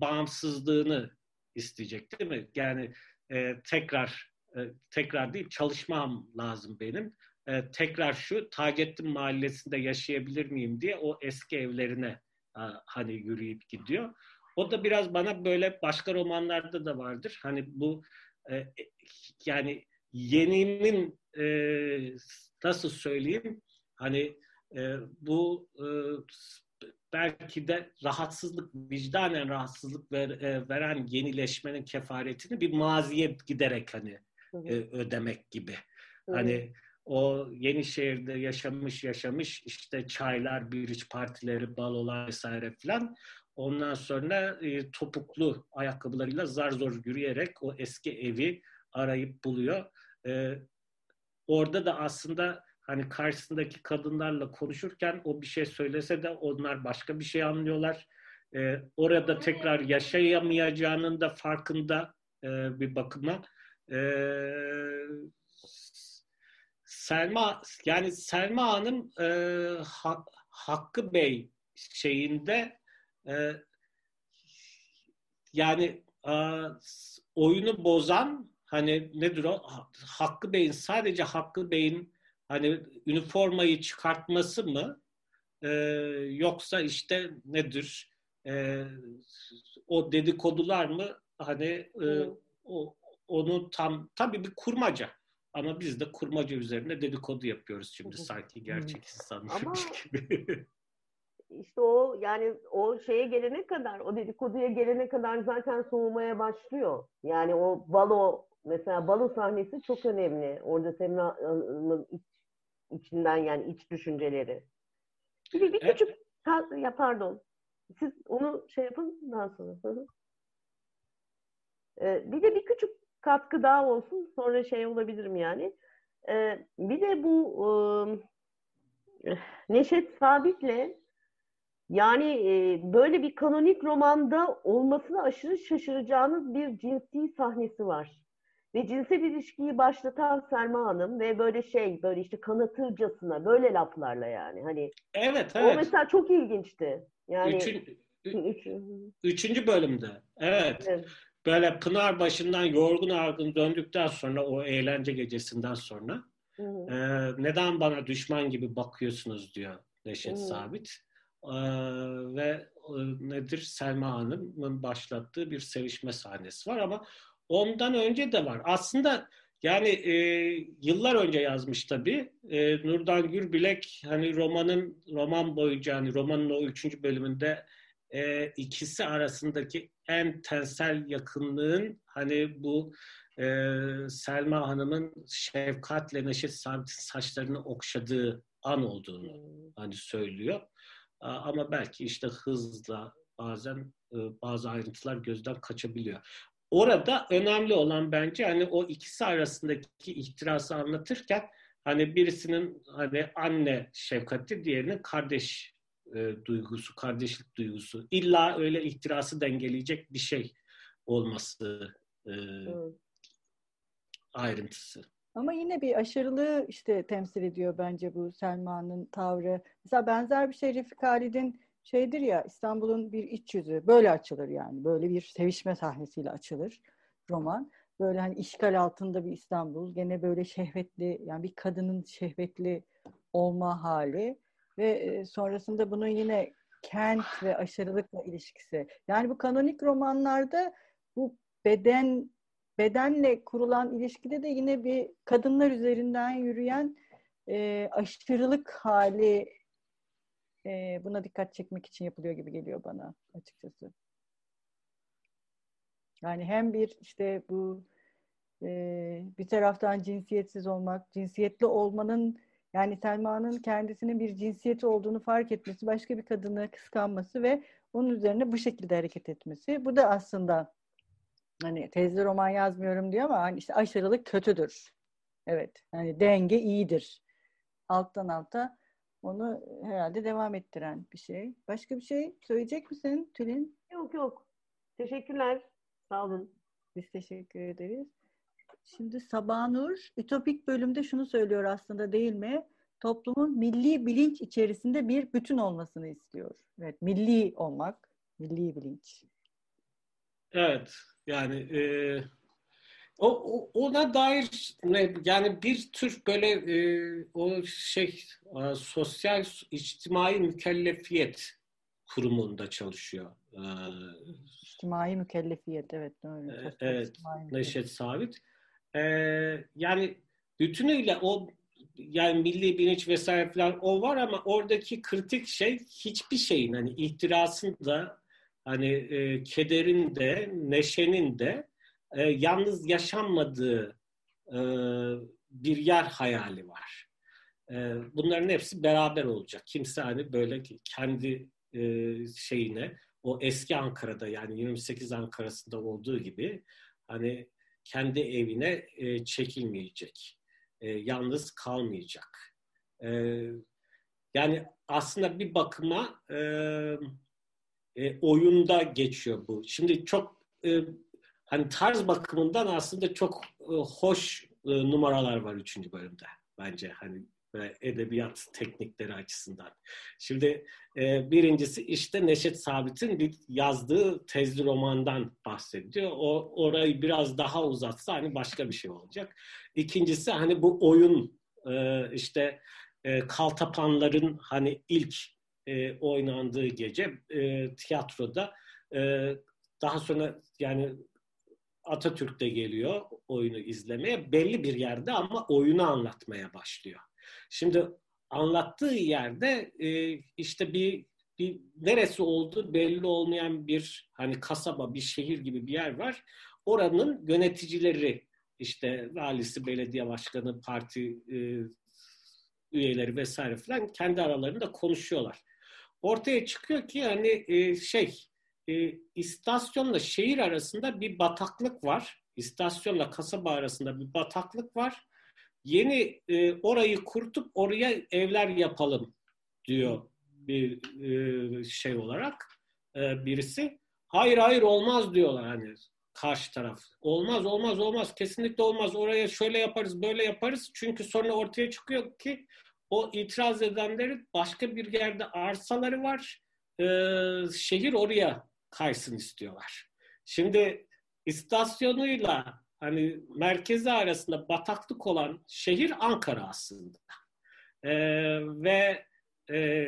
bağımsızlığını isteyecek değil mi? Yani e, tekrar e, tekrar değil çalışmam lazım benim. E, tekrar şu Taceddin Mahallesi'nde yaşayabilir miyim diye o eski evlerine e, hani yürüyüp gidiyor. O da biraz bana böyle başka romanlarda da vardır. Hani bu e, yani yeninin e, nasıl söyleyeyim hani e, bu e, belki de rahatsızlık, vicdanen rahatsızlık ver, e, veren yenileşmenin kefaretini bir maziye giderek hani e, ödemek gibi. Hı. Hani o yeni şehirde yaşamış yaşamış işte çaylar, biriç partileri, balolar vesaire filan. Ondan sonra e, topuklu ayakkabılarıyla zar zor yürüyerek o eski evi arayıp buluyor. E, orada da aslında hani karşısındaki kadınlarla konuşurken o bir şey söylese de onlar başka bir şey anlıyorlar. E, orada tekrar yaşayamayacağının da farkında e, bir bakıma. E, Selma yani Selma Hanım e, ha, Hakkı Bey şeyinde e, yani e, oyunu bozan hani nedir o? Hakkı Bey'in sadece Hakkı Bey'in hani üniformayı çıkartması mı? Ee, yoksa işte nedir? Ee, o dedikodular mı? Hani e, o onu tam tabii bir kurmaca. Ama biz de kurmaca üzerine dedikodu yapıyoruz şimdi sanki gerçek insanmış gibi. işte o yani o şeye gelene kadar, o dedikoduya gelene kadar zaten soğumaya başlıyor. Yani o balo mesela balo sahnesi çok önemli. Orada Semra'nın iç, içinden yani iç düşünceleri. Bir, bir küçük evet. ya pardon. Siz onu şey yapın daha sonra. Ee, bir de bir küçük katkı daha olsun. Sonra şey olabilirim yani. Ee, bir de bu e, Neşet Sabit'le yani e, böyle bir kanonik romanda olmasına aşırı şaşıracağınız bir cinsi sahnesi var. Ve cinsel ilişkiyi başlatan Selma Hanım ve böyle şey böyle işte kanatırcasına böyle laflarla yani hani. Evet evet. O mesela çok ilginçti. Yani Üçün, üç, üçüncü bölümde. Evet. evet. Böyle Pınar başından yorgun argın döndükten sonra o eğlence gecesinden sonra hı hı. E, neden bana düşman gibi bakıyorsunuz diyor Neşet hı. Sabit. E, ve nedir Selma Hanım'ın başlattığı bir sevişme sahnesi var ama ondan önce de var. Aslında yani e, yıllar önce yazmış tabii. E, Nurdan Gürbilek hani romanın roman boyunca hani romanın o üçüncü bölümünde e, ikisi arasındaki en tensel yakınlığın hani bu e, Selma Hanım'ın şefkatle Neşet Sabit'in saçlarını okşadığı an olduğunu hani söylüyor. Ama belki işte hızla bazen e, bazı ayrıntılar gözden kaçabiliyor. Orada önemli olan bence hani o ikisi arasındaki ihtirası anlatırken hani birisinin hani anne şefkati, diğerinin kardeş e, duygusu, kardeşlik duygusu. İlla öyle ihtirası dengeleyecek bir şey olması e, evet. ayrıntısı. Ama yine bir aşırılığı işte temsil ediyor bence bu Selma'nın tavrı. Mesela benzer bir şey Refik Halid'in şeydir ya İstanbul'un bir iç yüzü. Böyle açılır yani. Böyle bir sevişme sahnesiyle açılır roman. Böyle hani işgal altında bir İstanbul. Gene böyle şehvetli yani bir kadının şehvetli olma hali ve e, sonrasında bunun yine kent ve aşırılıkla ilişkisi. Yani bu kanonik romanlarda bu beden bedenle kurulan ilişkide de yine bir kadınlar üzerinden yürüyen e, aşırılık hali e, buna dikkat çekmek için yapılıyor gibi geliyor bana açıkçası. Yani hem bir işte bu e, bir taraftan cinsiyetsiz olmak, cinsiyetli olmanın yani Selma'nın kendisinin bir cinsiyeti olduğunu fark etmesi, başka bir kadını kıskanması ve onun üzerine bu şekilde hareket etmesi. Bu da aslında hani tezli roman yazmıyorum diyor ama hani işte aşırılık kötüdür. Evet. Yani denge iyidir. Alttan alta onu herhalde devam ettiren bir şey. Başka bir şey söyleyecek misin Tülin? Yok yok. Teşekkürler. Sağ olun. Biz teşekkür ederiz. Şimdi Sabanur ütopik bölümde şunu söylüyor aslında değil mi? Toplumun milli bilinç içerisinde bir bütün olmasını istiyor. Evet, milli olmak, milli bilinç. Evet, yani e, o, o ona dair ne, yani bir tür böyle e, o şey e, sosyal içtimai mükellefiyet kurumunda çalışıyor. E, içtimai mükellefiyet evet doğru. E, evet Neşet Sabit. E, yani bütünüyle o yani milli bilinç vesaire falan o var ama oradaki kritik şey hiçbir şeyin hani ihtirasın da hani e, kederin de neşenin de e, yalnız yaşanmadığı e, bir yer hayali var. E, bunların hepsi beraber olacak. Kimse hani böyle kendi e, şeyine o eski Ankara'da yani 28 Ankara'sında olduğu gibi hani kendi evine e, çekilmeyecek. E, yalnız kalmayacak. E, yani aslında bir bakıma e, e, oyunda geçiyor bu. Şimdi çok e, hani tarz bakımından aslında çok e, hoş e, numaralar var üçüncü bölümde bence hani edebiyat teknikleri açısından. Şimdi e, birincisi işte Neşet Sabit'in bir yazdığı tezli romandan bahsediyor. O orayı biraz daha uzatsa hani başka bir şey olacak. İkincisi hani bu oyun işte Kaltapanların hani ilk oynandığı gece tiyatroda daha sonra yani Atatürk de geliyor oyunu izlemeye belli bir yerde ama oyunu anlatmaya başlıyor. Şimdi anlattığı yerde e, işte bir bir neresi oldu belli olmayan bir hani kasaba, bir şehir gibi bir yer var. Oranın yöneticileri işte valisi, belediye başkanı, parti e, üyeleri vesaire falan kendi aralarında konuşuyorlar. Ortaya çıkıyor ki hani e, şey e, istasyonla şehir arasında bir bataklık var. İstasyonla kasaba arasında bir bataklık var yeni e, orayı kurtup oraya evler yapalım diyor bir e, şey olarak e, birisi. Hayır hayır olmaz diyorlar hani karşı taraf. Olmaz olmaz olmaz kesinlikle olmaz oraya şöyle yaparız böyle yaparız çünkü sonra ortaya çıkıyor ki o itiraz edenlerin başka bir yerde arsaları var e, şehir oraya kaysın istiyorlar. Şimdi istasyonuyla hani merkezi arasında bataklık olan şehir Ankara aslında. E, ve e,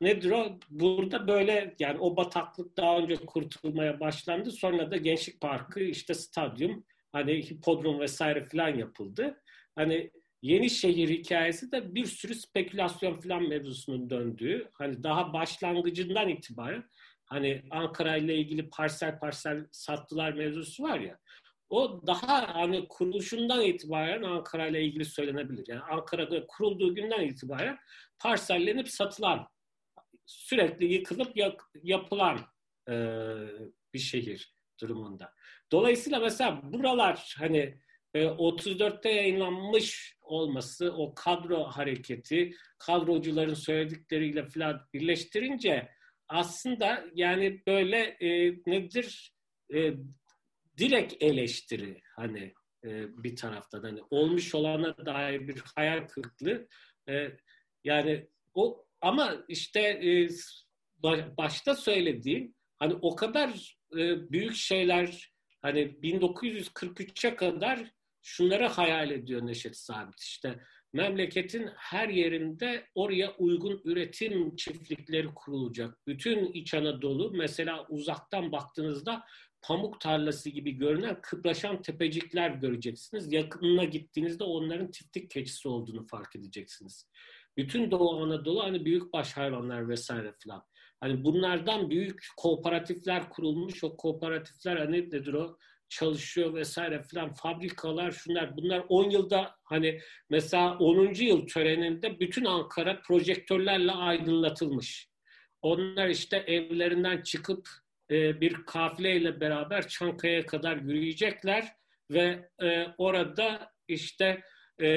nedir o? Burada böyle yani o bataklık daha önce kurtulmaya başlandı. Sonra da Gençlik Parkı, işte stadyum, hani hipodrom vesaire filan yapıldı. Hani yeni şehir hikayesi de bir sürü spekülasyon filan mevzusunun döndüğü, hani daha başlangıcından itibaren hani Ankara ile ilgili parsel parsel sattılar mevzusu var ya. O daha hani kuruluşundan itibaren Ankara ile ilgili söylenebilir. Yani Ankara'da kurulduğu günden itibaren parsellenip satılan, sürekli yıkılıp yapılan e, bir şehir durumunda. Dolayısıyla mesela buralar hani 34'te yayınlanmış olması, o kadro hareketi, kadrocuların söyledikleriyle falan birleştirince aslında yani böyle e, nedir? E, direkt eleştiri hani e, bir taraftan. Hani olmuş olana dair bir hayal kırıklığı. E, yani o ama işte e, başta söylediğim hani o kadar e, büyük şeyler hani 1943'e kadar şunları hayal ediyor Neşet Sabit. İşte memleketin her yerinde oraya uygun üretim çiftlikleri kurulacak. Bütün İç Anadolu mesela uzaktan baktığınızda pamuk tarlası gibi görünen kıpraşan tepecikler göreceksiniz. Yakınına gittiğinizde onların tiftik keçisi olduğunu fark edeceksiniz. Bütün Doğu Anadolu hani büyükbaş hayvanlar vesaire filan. Hani bunlardan büyük kooperatifler kurulmuş. O kooperatifler hani nedir o? Çalışıyor vesaire filan fabrikalar şunlar bunlar 10 yılda hani mesela 10. yıl töreninde bütün Ankara projektörlerle aydınlatılmış. Onlar işte evlerinden çıkıp e, bir kafileyle beraber Çankaya'ya kadar yürüyecekler ve e, orada işte e,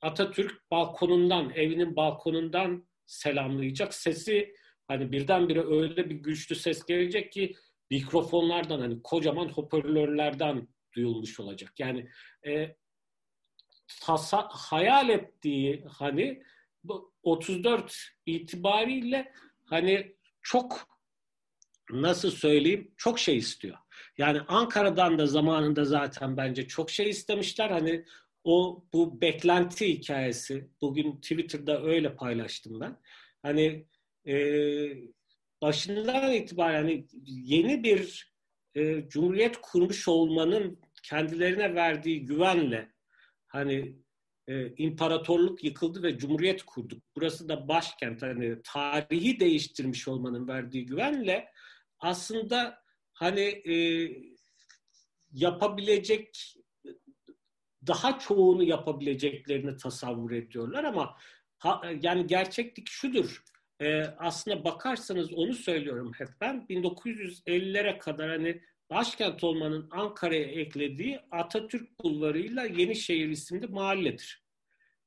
Atatürk balkonundan, evinin balkonundan selamlayacak. Sesi hani birdenbire öyle bir güçlü ses gelecek ki mikrofonlardan hani kocaman hoparlörlerden duyulmuş olacak. Yani e, tasa, hayal ettiği hani bu 34 itibariyle hani çok nasıl söyleyeyim çok şey istiyor. Yani Ankara'dan da zamanında zaten bence çok şey istemişler. Hani o bu beklenti hikayesi bugün Twitter'da öyle paylaştım ben. Hani e, başından itibaren hani yeni bir e, cumhuriyet kurmuş olmanın kendilerine verdiği güvenle hani e, imparatorluk yıkıldı ve cumhuriyet kurduk. Burası da başkent hani tarihi değiştirmiş olmanın verdiği güvenle aslında hani e, yapabilecek daha çoğunu yapabileceklerini tasavvur ediyorlar ama ha, yani gerçeklik şudur e, aslında bakarsanız onu söylüyorum hep ben 1950'lere kadar hani başkent olmanın Ankara'ya eklediği Atatürk Bulvarı'yla Yenişehir isimli mahalledir.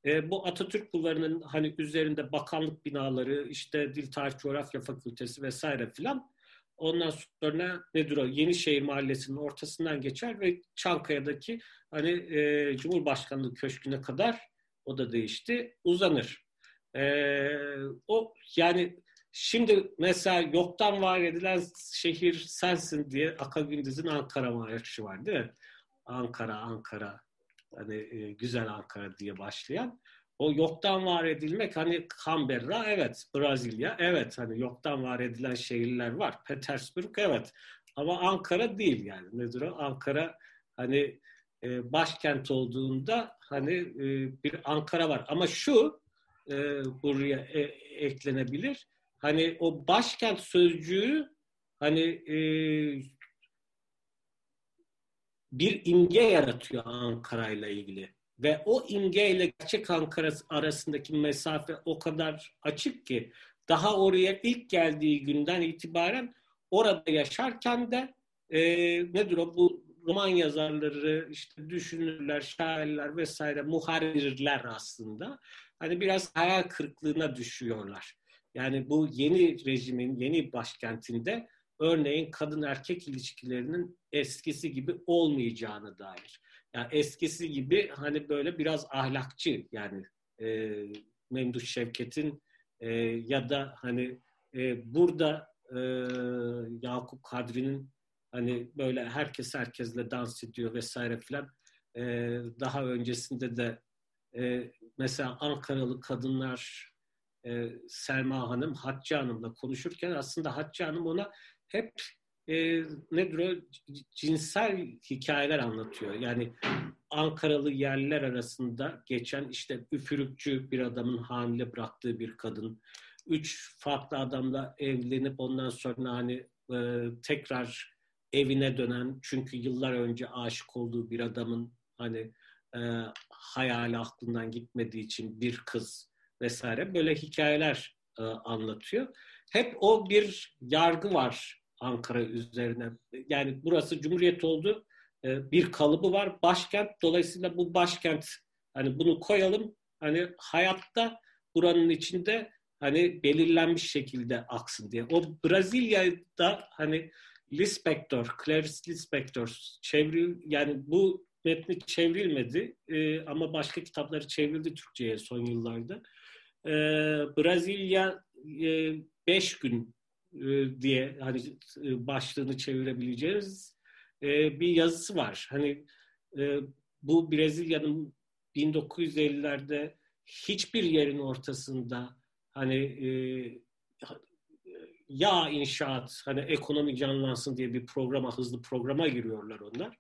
E, bu Atatürk Bulvarı'nın hani üzerinde bakanlık binaları, işte Dil Tarih Coğrafya Fakültesi vesaire filan. Ondan sonra nedir o? Yenişehir Mahallesi'nin ortasından geçer ve Çankaya'daki hani e, Cumhurbaşkanlığı Köşkü'ne kadar o da değişti, uzanır. Ee, o yani şimdi mesela yoktan var edilen şehir sensin diye Aka Gündüz'ün Ankara marşı var değil mi? Ankara, Ankara, hani e, güzel Ankara diye başlayan. O yoktan var edilmek hani Canberra evet, Brezilya evet hani yoktan var edilen şehirler var. Petersburg evet ama Ankara değil yani nedir o? Ankara hani e, başkent olduğunda hani e, bir Ankara var ama şu e, buraya e, eklenebilir. Hani o başkent sözcüğü hani e, bir imge yaratıyor Ankara ile ilgili. Ve o imge ile gerçek Ankara arasındaki mesafe o kadar açık ki daha oraya ilk geldiği günden itibaren orada yaşarken de e, nedir o bu roman yazarları, işte düşünürler, şairler vesaire muharrirler aslında hani biraz hayal kırıklığına düşüyorlar. Yani bu yeni rejimin, yeni başkentinde örneğin kadın erkek ilişkilerinin eskisi gibi olmayacağını dair. Yani eskisi gibi hani böyle biraz ahlakçı yani e, Memduh Şevket'in e, ya da hani e, burada e, Yakup Kadri'nin hani böyle herkes herkesle dans ediyor vesaire filan e, daha öncesinde de e, mesela Ankaralı kadınlar e, Selma Hanım, Hatice Hanım'la konuşurken aslında Hatice Hanım ona hep e, nedir o cinsel hikayeler anlatıyor. Yani Ankaralı yerler arasında geçen işte üfürükçü bir adamın hamile bıraktığı bir kadın, üç farklı adamla evlenip ondan sonra hani e, tekrar evine dönen çünkü yıllar önce aşık olduğu bir adamın hani e, hayali aklından gitmediği için bir kız vesaire böyle hikayeler e, anlatıyor. Hep o bir yargı var Ankara üzerine. Yani burası Cumhuriyet oldu. e, bir kalıbı var. Başkent dolayısıyla bu başkent hani bunu koyalım hani hayatta buranın içinde hani belirlenmiş şekilde aksın diye. O Brezilya'da hani Lispector, Clarice Lispector çevril yani bu metni çevrilmedi e, ama başka kitapları çevrildi Türkçe'ye son yıllarda. E, Brezilya e, beş gün e, diye hani e, başlığını çevirebileceğiz e, bir yazısı var. Hani e, bu Brezilya'nın 1950'lerde hiçbir yerin ortasında hani e, ya inşaat hani ekonomi canlansın diye bir programa hızlı programa giriyorlar onlar.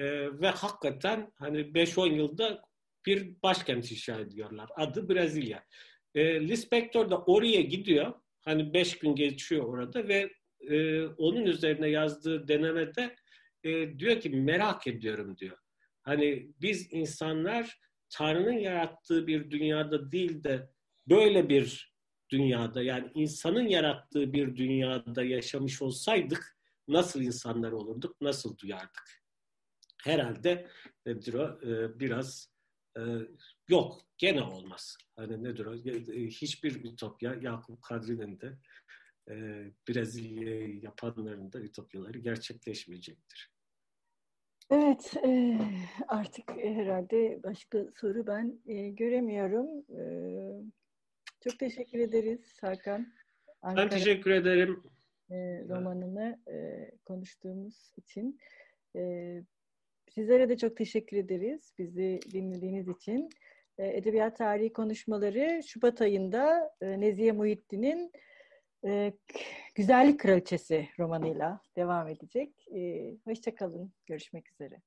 E, ve hakikaten hani 5-10 yılda bir başkent inşa ediyorlar. Adı Brezilya. E, Lispector da oraya gidiyor. Hani 5 gün geçiyor orada ve e, onun üzerine yazdığı denemede e, diyor ki merak ediyorum diyor. Hani biz insanlar Tanrı'nın yarattığı bir dünyada değil de böyle bir dünyada yani insanın yarattığı bir dünyada yaşamış olsaydık nasıl insanlar olurduk, nasıl duyardık? Herhalde nedir o? Ee, biraz e, yok, gene olmaz. Hani nedir o? E, hiçbir ütopya Yakup Kadri'nin de e, Brezilya'yı yapanların da ütopyaları gerçekleşmeyecektir. Evet, e, artık herhalde başka soru ben e, göremiyorum. E, çok teşekkür ederiz Hakan. Ankara, ben teşekkür ederim. E, romanını e, konuştuğumuz için. E, sizlere de çok teşekkür ederiz bizi dinlediğiniz için. E, Edebiyat Tarihi Konuşmaları Şubat ayında e, Nezihe Muhittin'in e, Güzellik Kraliçesi romanıyla devam edecek. E, Hoşçakalın. Görüşmek üzere.